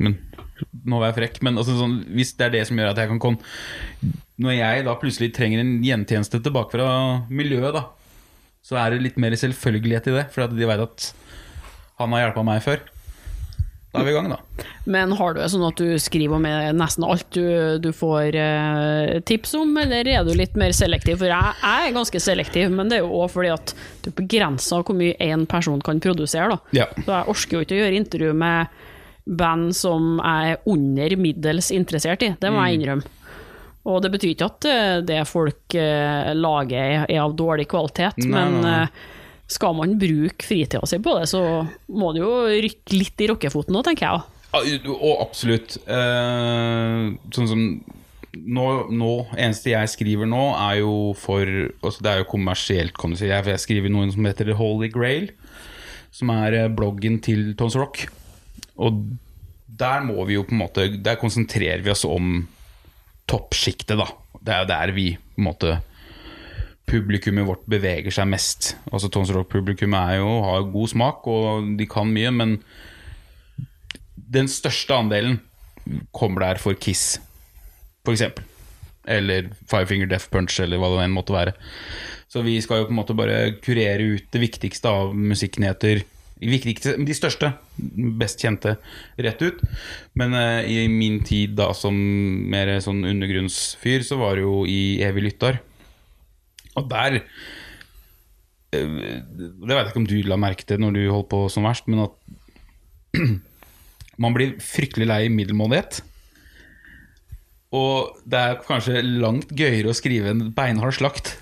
Men nå var jeg frekk, men altså, sånn, hvis det er det som gjør at jeg kan komme Når jeg da plutselig trenger en gjentjeneste tilbake fra miljøet, da, så er det litt mer selvfølgelighet i det, for de veit at han har hjelpa meg før. Da er vi i gang, da. Men har du det sånn at du skriver med nesten alt du, du får eh, tips om, eller er du litt mer selektiv? For jeg, jeg er ganske selektiv, men det er jo òg fordi at du er begrensa hvor mye én person kan produsere. Da. Ja. Så jeg orker jo ikke å gjøre intervju med band som jeg er under middels interessert i, det må jeg innrømme. Og det betyr ikke at eh, det folk eh, lager er, er av dårlig kvalitet, Nei, men nei, nei. Skal man bruke fritida si på det, så må det jo rykke litt i rockefoten nå, tenker jeg. Ja, Og absolutt. Eh, sånn som nå, nå Eneste jeg skriver nå, er jo for altså Det er jo kommersielt, kan du si. Jeg, jeg skriver noe som heter The Holy Grail, som er eh, bloggen til Tons Rock. Og der må vi jo på en måte Der konsentrerer vi oss om toppsjiktet, da. Det er jo der vi på en måte publikummet vårt beveger seg mest. Altså Tons Rock-publikummet jo, har god smak, og de kan mye, men den største andelen kommer der for Kiss, eksempel. Eller Five Finger Death Punch, eller hva det enn måtte være. Så vi skal jo på en måte bare kurere ut det viktigste av musikknyheter. De største, best kjente, rett ut. Men eh, i min tid da som mer sånn undergrunnsfyr, så var det jo i Evig lyttar. Og der eh, Det vet jeg ikke om du la merke til når du holdt på som verst, men at man blir fryktelig lei middelmådighet. Og det er kanskje langt gøyere å skrive en beinhard slakt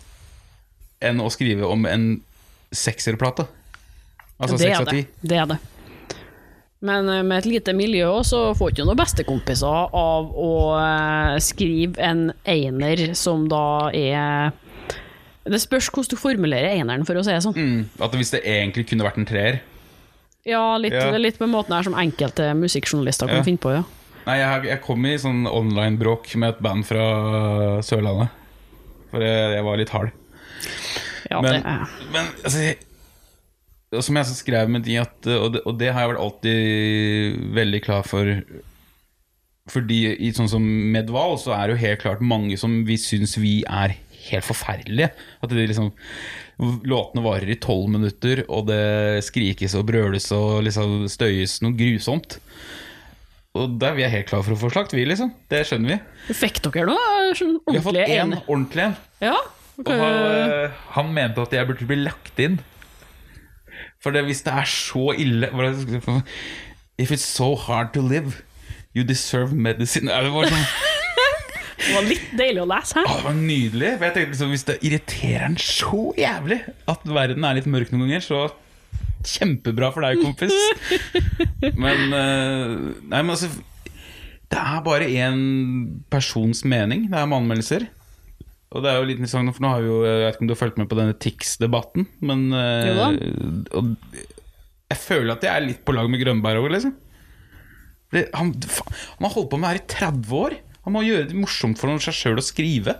enn å skrive om en sekserplate. Altså seks av ti. det. Er det. Men eh, med et lite miljø så får ikke noen bestekompiser av å eh, skrive en einer som da er Det spørs hvordan du formulerer eneren, for å si det sånn. Mm, at hvis det egentlig kunne vært en treer Ja, litt, Ja. litt med måten her som enkelte musikkjournalister kan Ja. finne på, ja. Nei, jeg, jeg kom i sånn online-bråk med et band fra Sørlandet. For jeg, jeg var litt hard. ja Men, det er. men altså, jeg, og som jeg så skrev med de at og det, og det har jeg vært alltid veldig klar for. Fordi i sånn som Medval så er det jo helt klart mange som vi syns vi er helt forferdelige. At de liksom Låtene varer i tolv minutter, og det skrikes og brøles og liksom støyes noe grusomt. Og der er vi helt klare for å få slakt, vi, liksom. Det skjønner vi. Fikk dere noe sånn Vi har fått ordentlig én ordentlig en. Ja? Og han, eh, han mente at jeg burde bli lagt inn. For det, hvis det er så ille er det If it's so hard to live, you deserve medicine. Det var, sånn, Det var litt deilig å lese, her. å, det var nydelig. For jeg tenkte liksom, Hvis det irriterer en så jævlig at verden er litt mørk noen ganger, så kjempebra for deg, kompis. Men eh, Nei, men altså Det er bare én persons mening. Det er med anmeldelser. Og det er jo litt interessant, for nå har vi jo Jeg vet ikke om du har fulgt med på denne Tix-debatten, men eh, og Jeg føler at jeg er litt på lag med Grønberg òg, liksom. Han, han har holdt på med det her i 30 år. Han må gjøre det morsomt for seg sjøl å skrive.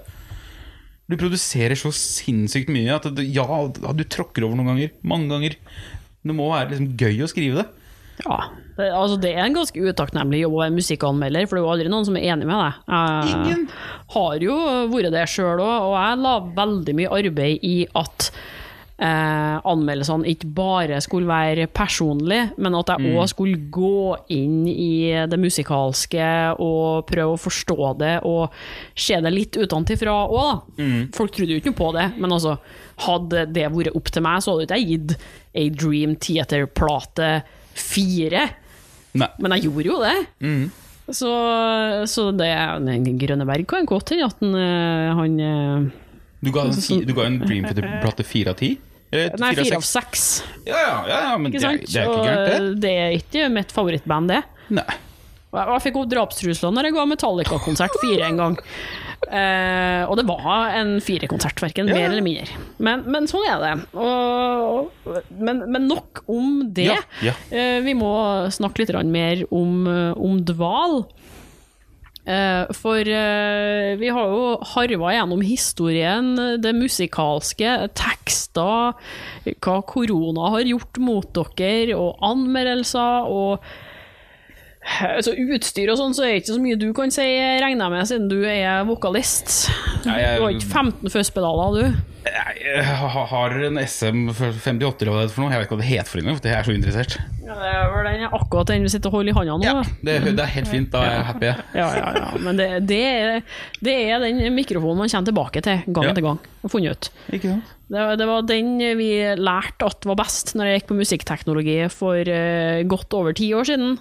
Du produserer så sinnssykt mye at ja, du tråkker over noen ganger. Mange ganger. Det må være liksom gøy å skrive det. Ja, det, altså det er en ganske utakknemlig jobb å være musikkanmelder, for det er jo aldri noen som er enig med deg. Jeg Ingen. har jo vært det sjøl òg, og jeg la veldig mye arbeid i at eh, anmeldelsene ikke bare skulle være personlige, men at jeg òg skulle gå inn i det musikalske og prøve å forstå det og se det litt utenfra òg, da. Folk trodde jo ikke noe på det, men altså, hadde det vært opp til meg, så hadde ikke jeg gitt A Dream Theater-plate fire. Nei. Men jeg gjorde jo det. Så, så det Grønneberg kan godt hende at han, eh, han eh, Du ga, en, du ga en Dream Theater-plate fire av ti? Eller Nei, fire av seks? Ja, ja, ja, ja, men det, det er ikke gærent, det. Og det er ikke mitt favorittband, det. Nei. Og jeg, og jeg fikk opp drapstrusler når jeg ga Metallica-konsert fire en gang. Eh, og det var en firekonsert, verken Ja. mer eller mindre. Men, men sånn er det. Og, men, men nok om det. Ja, ja. Eh, vi må snakke litt mer om, eh, om dval. Eh, for eh, vi har jo harva gjennom historien, det musikalske, tekster, hva korona har gjort mot dere, og anmeldelser, og Altså Utstyr og sånn, så er det ikke så mye du kan si, regner jeg med, siden du er vokalist. Du har ikke 15 førstepedaler, du. Jeg, har en SM 58 eller hva det er for noe. Jeg vet ikke hva det heter for noe, for jeg er så interessert. Ja, det er vel den, akkurat den vi sitter og holder i hånda nå. Ja, det, det er helt fint. Da er jeg happy. Ja, ja, ja. Men det, det, er, det er den mikrofonen man kommer tilbake til gang Ja. etter gang. Og funnet ut. Ikke sant? Det, det var den vi lærte at var best når jeg gikk på musikkteknologi for uh, godt over ti år siden.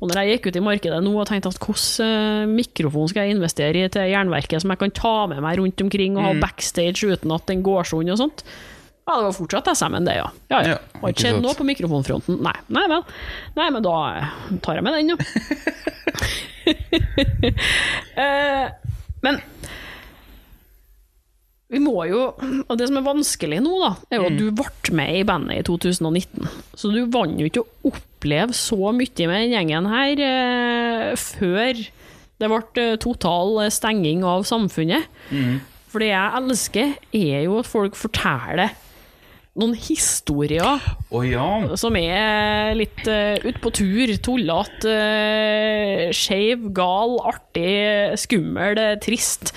Og når jeg gikk ut i markedet nå og tenkte at hvordan eh, mikrofon skal jeg investere i til jernverket som jeg kan ta med meg rundt omkring og ha backstage uten at den går sånn og sånt. Ja, det var fortsatt SM-en det, ja. ja, ja. Ja, Har ikke skjedd noe på mikrofonfronten. Nei, nei vel. Nei, men da eh, tar jeg med den, jo. Eh, men vi må jo Og det som er vanskelig nå, da, er jo at du ble med i bandet i 2019. Så du vant jo ikke å oppleve så mye med den gjengen her eh, før det ble total stenging av samfunnet. For det jeg elsker, er jo at folk forteller noen historier oh, ja. som er litt uh, ut på tur, tullete, uh, skeiv, gal, artig, skummel, eh, trist.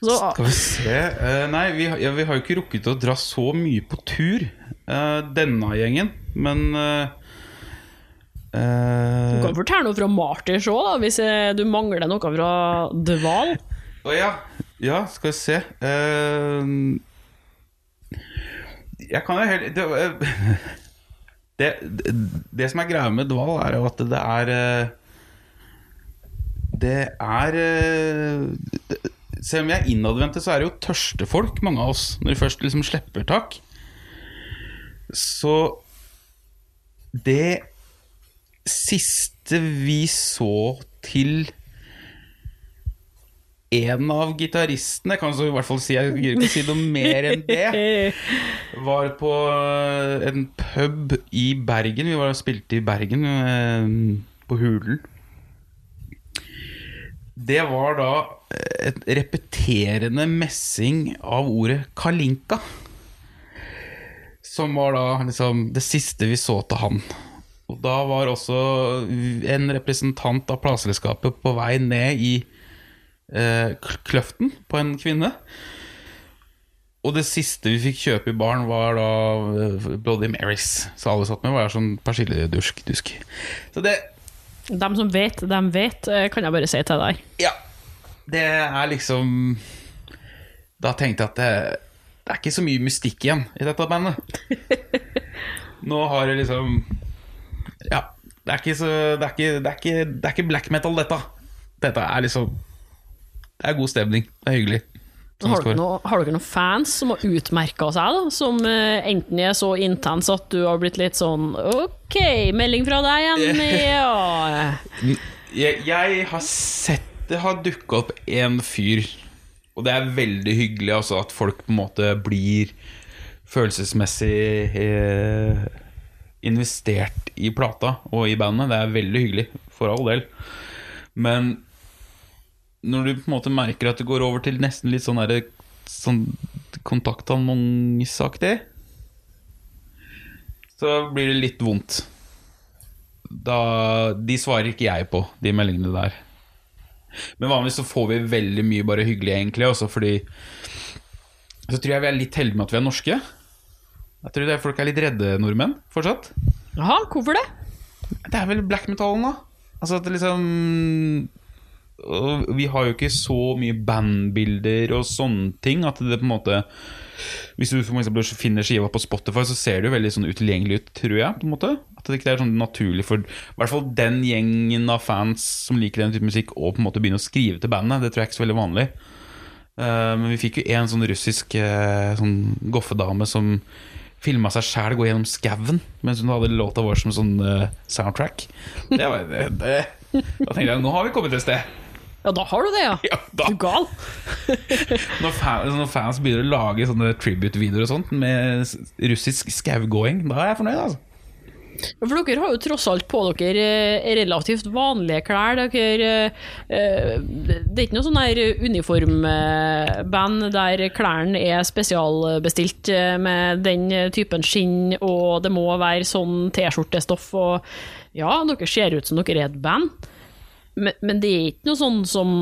Så, Skal vi se uh, Nei, vi, har- ja, vi har jo ikke rukket å dra så mye på tur, denne gjengen. Men du kan fortelle noe fra Martyrs òg, hvis du mangler noe fra Dval. Å ja. ja, skal vi se Eh, Jeg kan jo helt det, eh, det, det, som er greia med Dval, er jo at det er eh, Det er eh, Selv om vi er innadvendte, så er det jo tørste folk, mange av oss, når de først liksom slipper tak. Så det siste vi så til en av gitaristene, kan så i hvert fall si, jeg gidder ikke si noe mer enn det, var på eh, en pub i Bergen. Vi var og spilte i Bergen, eh, på Hulen. Det var da et repeterende messing av ordet kalinka. Som var da liksom det siste vi så til han. Og da var også en representant av plateselskapet på vei ned i eh, kløften på en kvinne. Og det siste vi fikk kjøpe i baren, var da eh, Bloody Marys. Så alle satt med var sånn persilledusk. Dusk. Så det De som vet, de vet, eh, kan jeg bare si til deg. Ja. Det er liksom Da tenkte jeg at det, det er ikke så mye mystikk igjen i dette bandet. Nå har det liksom Ja. Det er ikke så Det er ikke, det er ikke, det er ikke black metal, dette. Dette er liksom Det er god stemning. Det er hyggelig. Har dere, noen, har dere noen fans som har utmerka seg, da? Som uh, enten er så intens at du har blitt litt sånn Ok, melding fra deg igjen, ja. Jeg, jeg har sett det har dukka opp en fyr, og det er veldig hyggelig altså, at folk på en måte blir følelsesmessig eh, investert i plata og i bandet. Det er veldig hyggelig, for all del. Men når du på en måte merker at det går over til nesten litt sånn, derre- sånn kontaktannonseaktig, så blir det litt vondt. Da, de svarer ikke jeg på, de meldingene der. Men vanligvis så får vi veldig mye bare hyggelig, egentlig. Også fordi Så tror jeg vi er litt heldige med at vi er norske. Jeg tror det er folk er litt redde nordmenn fortsatt. Jaha, hvorfor det? Det er vel black metalen, da. Altså at det liksom Vi har jo ikke så mye bandbilder og sånne ting at det på en måte Hvis du for eksempel finner skiva på Spotify, så ser det jo veldig sånn utilgjengelig ut, tror jeg. på en måte At det ikke er sånn naturlig for i hvert fall den gjengen av fans som liker den type musikk, å på en måte begynne å skrive til bandet. Det tror jeg ikke er så veldig vanlig. Eh, men vi fikk jo en sånn russisk eh, sånn goffedame som filma seg sjæl gå gjennom skauen mens hun hadde låta vår som sånn eh, soundtrack. Det var, det, da tenkte jeg nå har vi kommet et sted. Ja, da har du det, ja. Ja, da. Du gal. Når, fans, når fans begynner å lage sånne tribute-videoer og sånt med russisk skaugåing, da er jeg fornøyd, altså. For dere har jo tross alt på dere eh, relativt vanlige klær. Dere, eh, det er ikke noe sånn der uniformband der klærne er spesialbestilt eh, med den typen skinn, og det må være sånn T-skjortestoff. Og ja, dere ser ut som dere er et band, men, men det er ikke noe sånn som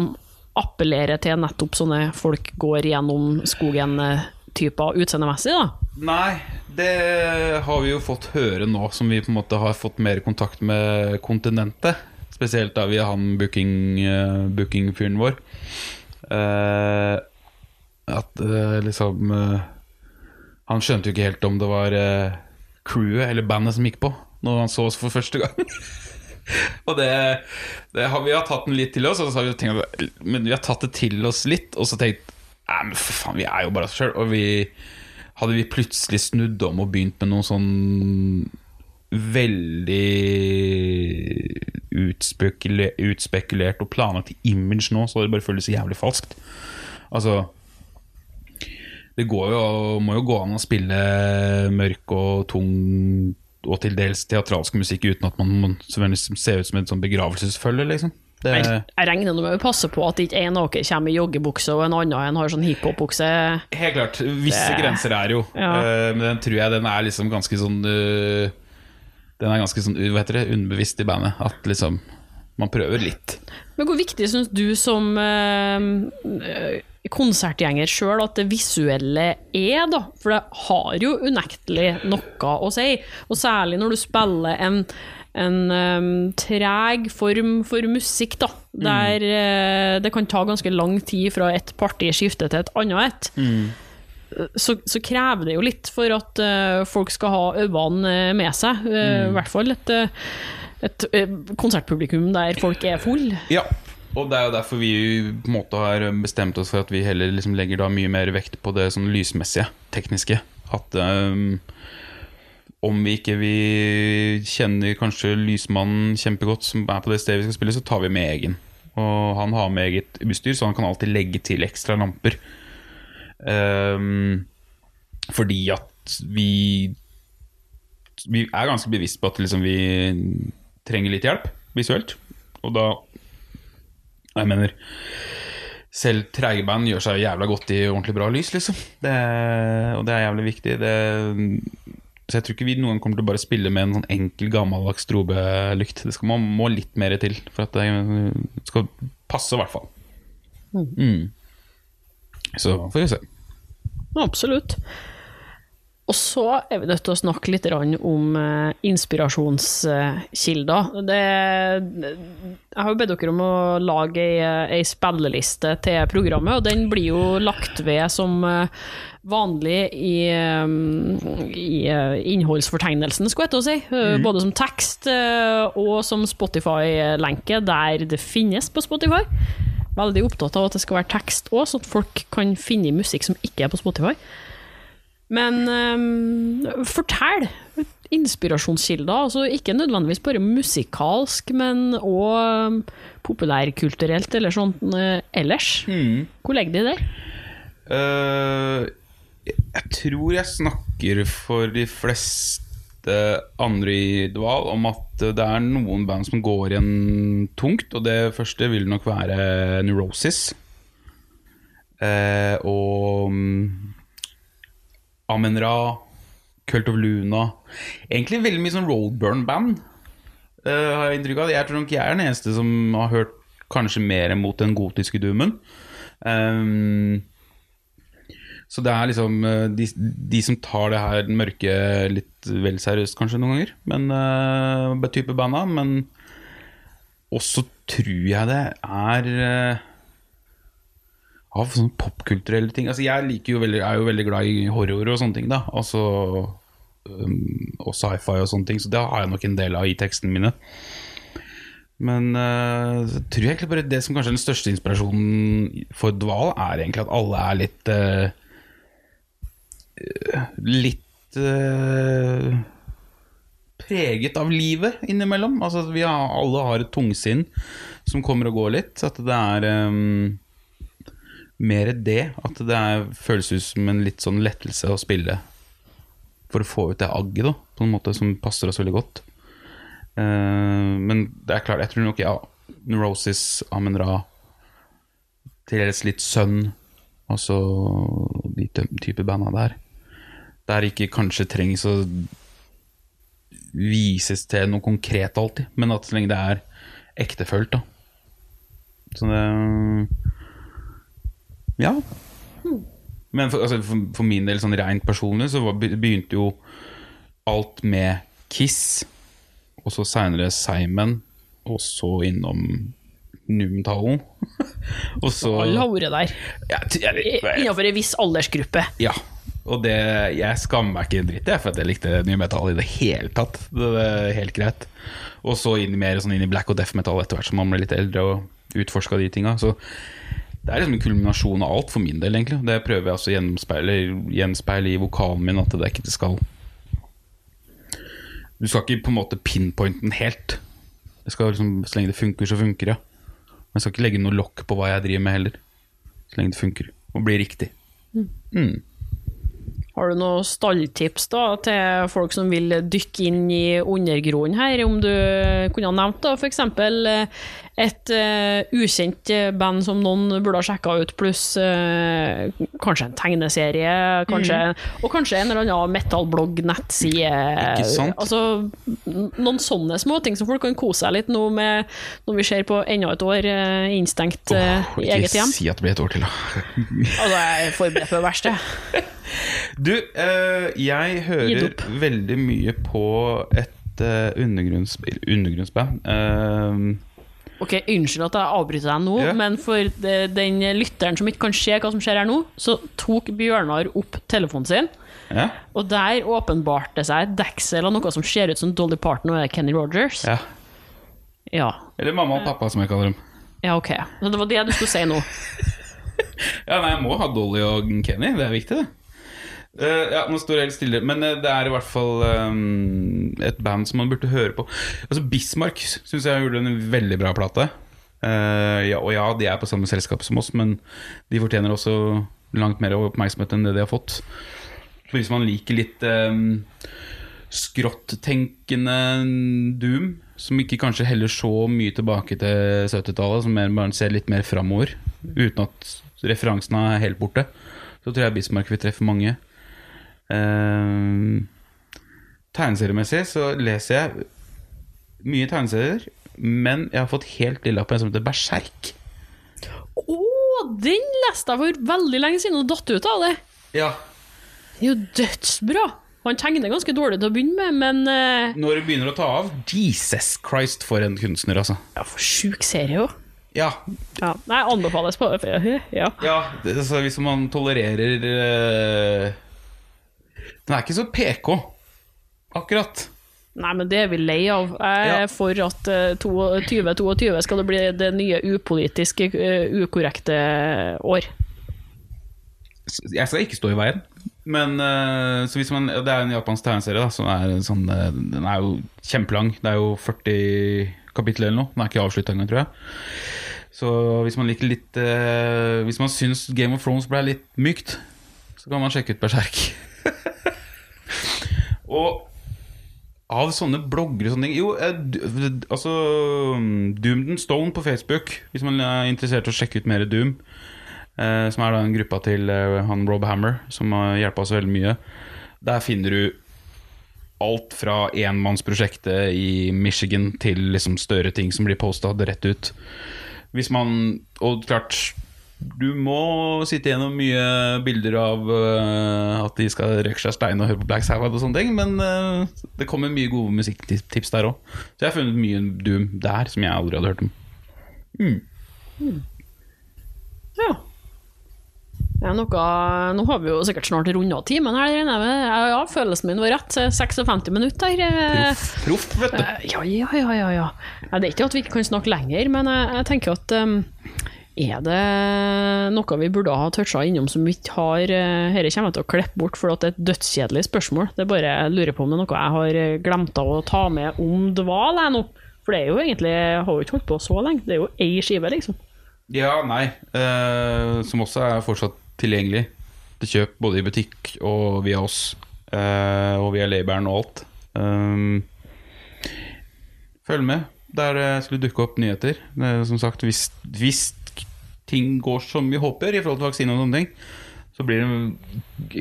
appellerer til nettopp sånne folk går gjennom skogen-typer utseendemessig, da. Nei, det har vi jo fått høre nå, som vi på en måte har fått mer kontakt med kontinentet. Spesielt da via han booking, eh, booking vår. Uh, at uh, liksom uh, Han skjønte jo ikke helt om det var eh, crewet eller bandet som gikk på, når han så oss for første gang. Og det, det har vi har tatt den litt til oss, så har vi tenkt, men vi har tatt det til oss litt, og så tenkt Nei, men for faen, vi er jo bare oss sjøl. Og vi hadde vi plutselig snudd om og begynt med noe sånn veldig utspekule, utspekulert og planlagt image nå, så det bare føltes jævlig falskt. Altså Det går jo, må jo gå an å spille mørk og tung og til dels teatralsk musikk uten at man må se ser ut som et sånn begravelsesfølge, liksom. Det, Jeg, jeg regner med å passe på at ikke en av dere kommer i joggebukse og en annen en har sånn hiphop-bukse. Helt klart. Visse Det- grenser er jo. Ja. uh, men den tror jeg den er liksom ganske sånn uh, Den er ganske sånn hva heter det, underbevisst i bandet. At liksom man prøver litt. Men hvor viktig syns du som eh, konsertgjenger sjøl at det visuelle er, da? For det har jo unektelig noe å si. Og særlig når du spiller en, en um, treg form for musikk, da. Der eh, det kan ta ganske lang tid fra et parti skifter til et annet et. Så, så krever det jo litt for at uh, folk skal ha øynene eh, med seg. Eh, I hvert fall et, eh, et eh, konsertpublikum der folk er full. Ja, og det er jo derfor vi på en måte har bestemt oss for at vi heller liksom legger da mye mer vekt på det sånn lysmessige, tekniske. At um, om vi ikke vi kjenner kanskje lysmannen kjempegodt som er på det stedet vi skal spille, så tar vi med egen. Og han har med eget utstyr, så han kan alltid legge til ekstra lamper. Um, fordi at vi Vi er ganske bevisst på at liksom vi trenger litt hjelp visuelt. Og da Jeg mener selv treige band gjør seg jævla godt i ordentlig bra lys, liksom. Det, og det er jævlig viktig. Det, så jeg tror ikke vi noen kommer til å bare spille med en sånn enkel, gammeldags strobelykt. Det skal, man må litt mer til for at det skal passe, i hvert fall. Mm. Så får vi se. Absolutt. Og så er vi nødt til å snakke litt om eh, inspirasjonskilder. Det, jeg har jo bedt dere om å lage ei, ei spilleliste til programmet, og den blir jo lagt ved som eh, vanlig i, eh, i eh, innholdsfortegnelsen, skulle jeg til å si. Mm. Både som tekst eh, og som Spotify-lenke, der det finnes på Spotify. Veldig opptatt av at det skal være tekst òg, så at folk kan finne musikk som ikke er på Spotify. Men um, fortell inspirasjonskilder, altså ikke nødvendigvis bare musikalsk, men òg populærkulturelt eller sånn eh, ellers. Hvor legger de der? Uh, jeg tror jeg snakker for de fleste andre i Dval om at det er noen band som går igjen tungt, og det første vil nok være Neurosis. Eh, og Amen-Ra, Cult of Luna Egentlig veldig mye sånn Roadburn-band, uh, har jeg inntrykk av. Jeg tror nok jeg er den eneste som har hørt kanskje mer mot den gotiske doomen. Um, så det er liksom eh, de, de som tar det her mørke litt vel seriøst, kanskje, noen ganger. Men uh, type banda. Men også tror jeg det er eh, av sånne popkulturelle ting. Altså, jeg jo veldig, er jo veldig glad i horror og sånne ting, da. Altså, um, og sci-fi og sånne ting, så det har jeg nok en del av i tekstene mine. Men uh, så tror jeg egentlig bare det som kanskje er den største inspirasjonen for Dval, er egentlig at alle er litt uh, Litt uh, preget av livet innimellom. Altså, vi har, alle har et tungsinn som kommer og går litt. At det er um, mer det. At det er, føles ut som en litt sånn lettelse å spille for å få ut det agget, da, på en måte som passer oss veldig godt. Uh, men det er klart, jeg tror nok ja, Neurosis, Amen Ra, til dels litt Sønn, altså de type banda der. Der ikke kanskje trengs å vises til noe konkret alltid, men at så lenge det er ektefølt, da. Så det Ja. Men for, altså, for, for min del, sånn rent personlig, så var, begynte jo alt med Kiss, og så seinere Simon, og så innom Numtalen. og så Alle har vært der. ja, t- Innenfor en viss aldersgruppe. ja. Og det, jeg skammer meg ikke en dritt, jeg, for at jeg likte ny metal i det hele tatt. Det var helt greit. Og så inn, i mer sånn inn i black og death metal etter hvert som man ble litt eldre og utforska de tinga. Så det er liksom en kulminasjon av alt for min del, egentlig. Det prøver jeg også å gjenspeile, i vokalen min, at det ikke skal Du skal ikke på en måte pinpointe den helt. Det skal liksom, Så lenge det funker, så funker det. Men jeg skal ikke legge noe lokk på hva jeg driver med heller. Så lenge det funker og blir riktig. Mm. Har du noen stalltips da, til folk som vil dykke inn i undergrunnen her? Om du kunne ha nevnt da, f.eks. et uh, ukjent eh, band som noen burde ha sjekka ut, pluss uh, kanskje en tegneserie, kanskje, og kanskje en eller annen metallblogg, nettside. Altså, noen sånne småting som folk kan kose seg litt nå med når vi ser på enda et år uh, innstengt oh, i eget Ikke hjem. si at det blir et år til, da. Altså, jeg er forberedt på det verste. Du, eh, jeg hører veldig mye på et uh, undergrunnsband. Eh, Ok, Unnskyld at jeg avbryter deg nå, yeah. men for den lytteren som ikke kan se hva som skjer her nå, så tok Bjørnar opp telefonen sin, yeah. og der åpenbarte det seg et deksel av noe som ser ut som Dolly Parton og Kenny Rogers. Yeah. Ja, Eller mamma og pappa, som jeg kaller dem. ja ok. Så det var det du skulle si nå. Ja, nei, jeg må ha Dolly og Kenny. Det er viktig, det. Eh, ja, nå står jeg helt stille, men uh, det er i hvert fall um, et band som man burde høre på. Altså Bismarck syns jeg gjorde en veldig bra plate. Uh, ja, og ja, de er på samme selskap som oss, men de fortjener også langt mer oppmerksomhet enn det de har fått. Hvis man liker litt um, skråttenkende doom, som ikke kanskje heller så mye tilbake til 70-tallet, som bare ser litt mer framover, uten at referansene er helt borte, så tror jeg Bismarck vil treffe mange. Uh, tegneseriemessig så leser jeg mye tegneserier, men jeg har fått helt lilla på en som heter Berserk. Å, den leste jeg for veldig lenge siden og datt ut av det. Ja. Det er jo dødsbra. Han tegner ganske dårlig til å begynne med, men uh... Når det begynner å ta av Jesus Christ, for en kunstner, altså. ja, for sjuk serie òg. Ja, Ja, nei, anbefales på det. Ja. Ja, det, altså, hvis man tolererer eh, Den er ikke så PK, akkurat. Nei, men det er vi lei av. Jeg er Ja. for at eh, 2022 skal det bli det nye upolitiske, eh, ukorrekte år. Jeg skal ikke stå i veien. Men eh, så hvis man, Det er en japansk tegneserie da, som er sånn, eh, Den er jo kjempelang. Det er jo 40 kapitler eller noe. Den er ikke avslutta engang, tror jeg. Så hvis man liker litt eh, Hvis man syns Game of Thrones ble litt mykt, så kan man sjekke ut Berserk. og av sånne blogger og sånne ting Jo, eh, altså Doom Doomed and Stone på Facebook, hvis man er interessert i å sjekke ut mer Doom. Eh, som er da en gruppa til eh, han Rob Hammer, som har hjelpa oss veldig mye. Der finner du alt fra enmannsprosjektet i Michigan til liksom større ting som blir posta rett ut. Hvis man Og klart, du må sitte gjennom mye bilder av uh, at de skal røyke seg stein og høre på Black Sabbath og sånne ting, men uh, det kommer mye gode musikktips der òg. Så jeg har funnet mye Doom der som jeg aldri hadde hørt om. Ja. Ja, noe, nå har vi jo sikkert snart runda timen her. regner jeg med. Ja, følelsen min var rett. 56 minutter. eh, Proff, vet du. Ja, ja, ja, ja, ja. ja. Det er ikke at vi ikke kan snakke lenger, men jeg, jeg tenker at um, er det noe vi burde ha toucha innom som vi ikke har uh, Dette kommer jeg til å klippe bort, for det er et dødskjedelig spørsmål. Det er bare jeg lurer på om det er noe jeg har eh, glemt av å ta med om dval jeg nå. For det er jo egentlig Jeg har jo ikke holdt på så lenge. Det er jo ei skive, liksom. Ja, nei. eh, som også er fortsatt tilgjengelig til kjøp både i butikk og via oss. eh, og via Labelen og alt. Um, følg med der skulle dukke opp nyheter. Eh, som sagt, hvis, hvis ting går som vi håper i forhold til vaksine og sånne ting, så blir det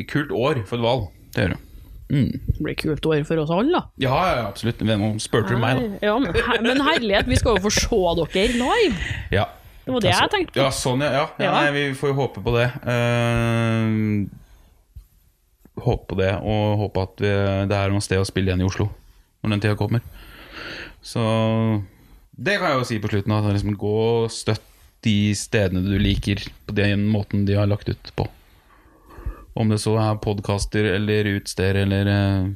et kult år for Dval. Det gjør det. Mm. Det blir kult år for oss alle, da. Ja, ja, absolutt. Nå spurte du meg, da. Ja, men, her- men herlighet, vi skal jo få se dere live! Ja. Det var det jeg tenkte på. Ja, sånn, ja. ja. ja Ja. nei, vi får jo håpe på det. Uh, håpe på det, og håpe at vi, det er noe sted å spille igjen i Oslo når den tida kommer. Så det kan jeg jo si på slutten. At liksom, gå og støtt de stedene du liker, på den måten de har lagt ut på. Om det så er podkaster eller utsteder eller eh,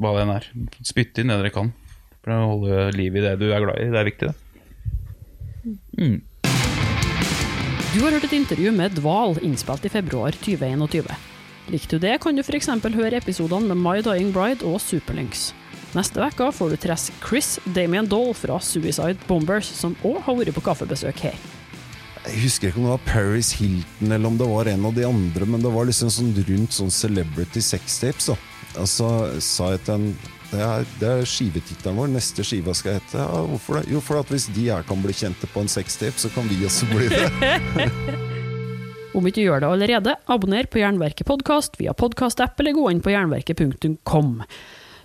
hva det enn er. Spytt inn det dere kan for å holde liv i det du er glad i. Det er viktig, det. Du har hørt et intervju med Dval innspilt i februar 2021. Likte du det, kan du f.eks. høre episodene med My Dying Bride og Superlynx. Neste uke får du treffe Chris Damien Doll fra Suicide Bombers, som òg har vært på kaffebesøk her. Jeg husker ikke om det var Paris Hilton eller om det var en av de andre, men det var liksom sånn rundt sånn celebrity sextapes. da. Og så sa jeg til en Det er, det er skivetittelen vår. Neste skiva skal hete ja, Hvorfor det? Jo, for at hvis de her kan bli kjente på en sextape, så kan vi også bli det. Om ikke du gjør det allerede, abonner på Jernverket podkast via podkastapp, eller gå inn på jernverket.kom.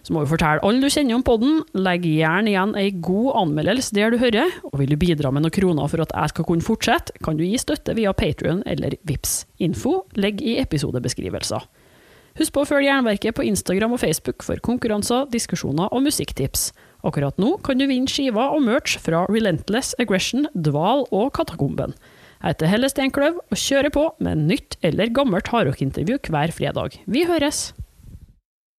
Så må vi fortelle alle du kjenner om podden. Legg gjerne igjen ei god anmeldelse der du hører, og vil du bidra med noen kroner for at jeg skal kunne fortsette, kan du gi støtte via Patrion eller Vips. Info legg i episodebeskrivelser. Husk på å følge Jernverket på Instagram og Facebook for konkurranser, diskusjoner og musikktips. Akkurat nå kan du vinne skiver og merch fra Relentless Aggression, Dval og Katakomben. Jeg heter Helle Steinkløv og kjører på med nytt eller gammelt hardrockintervju hver fredag. Vi høres!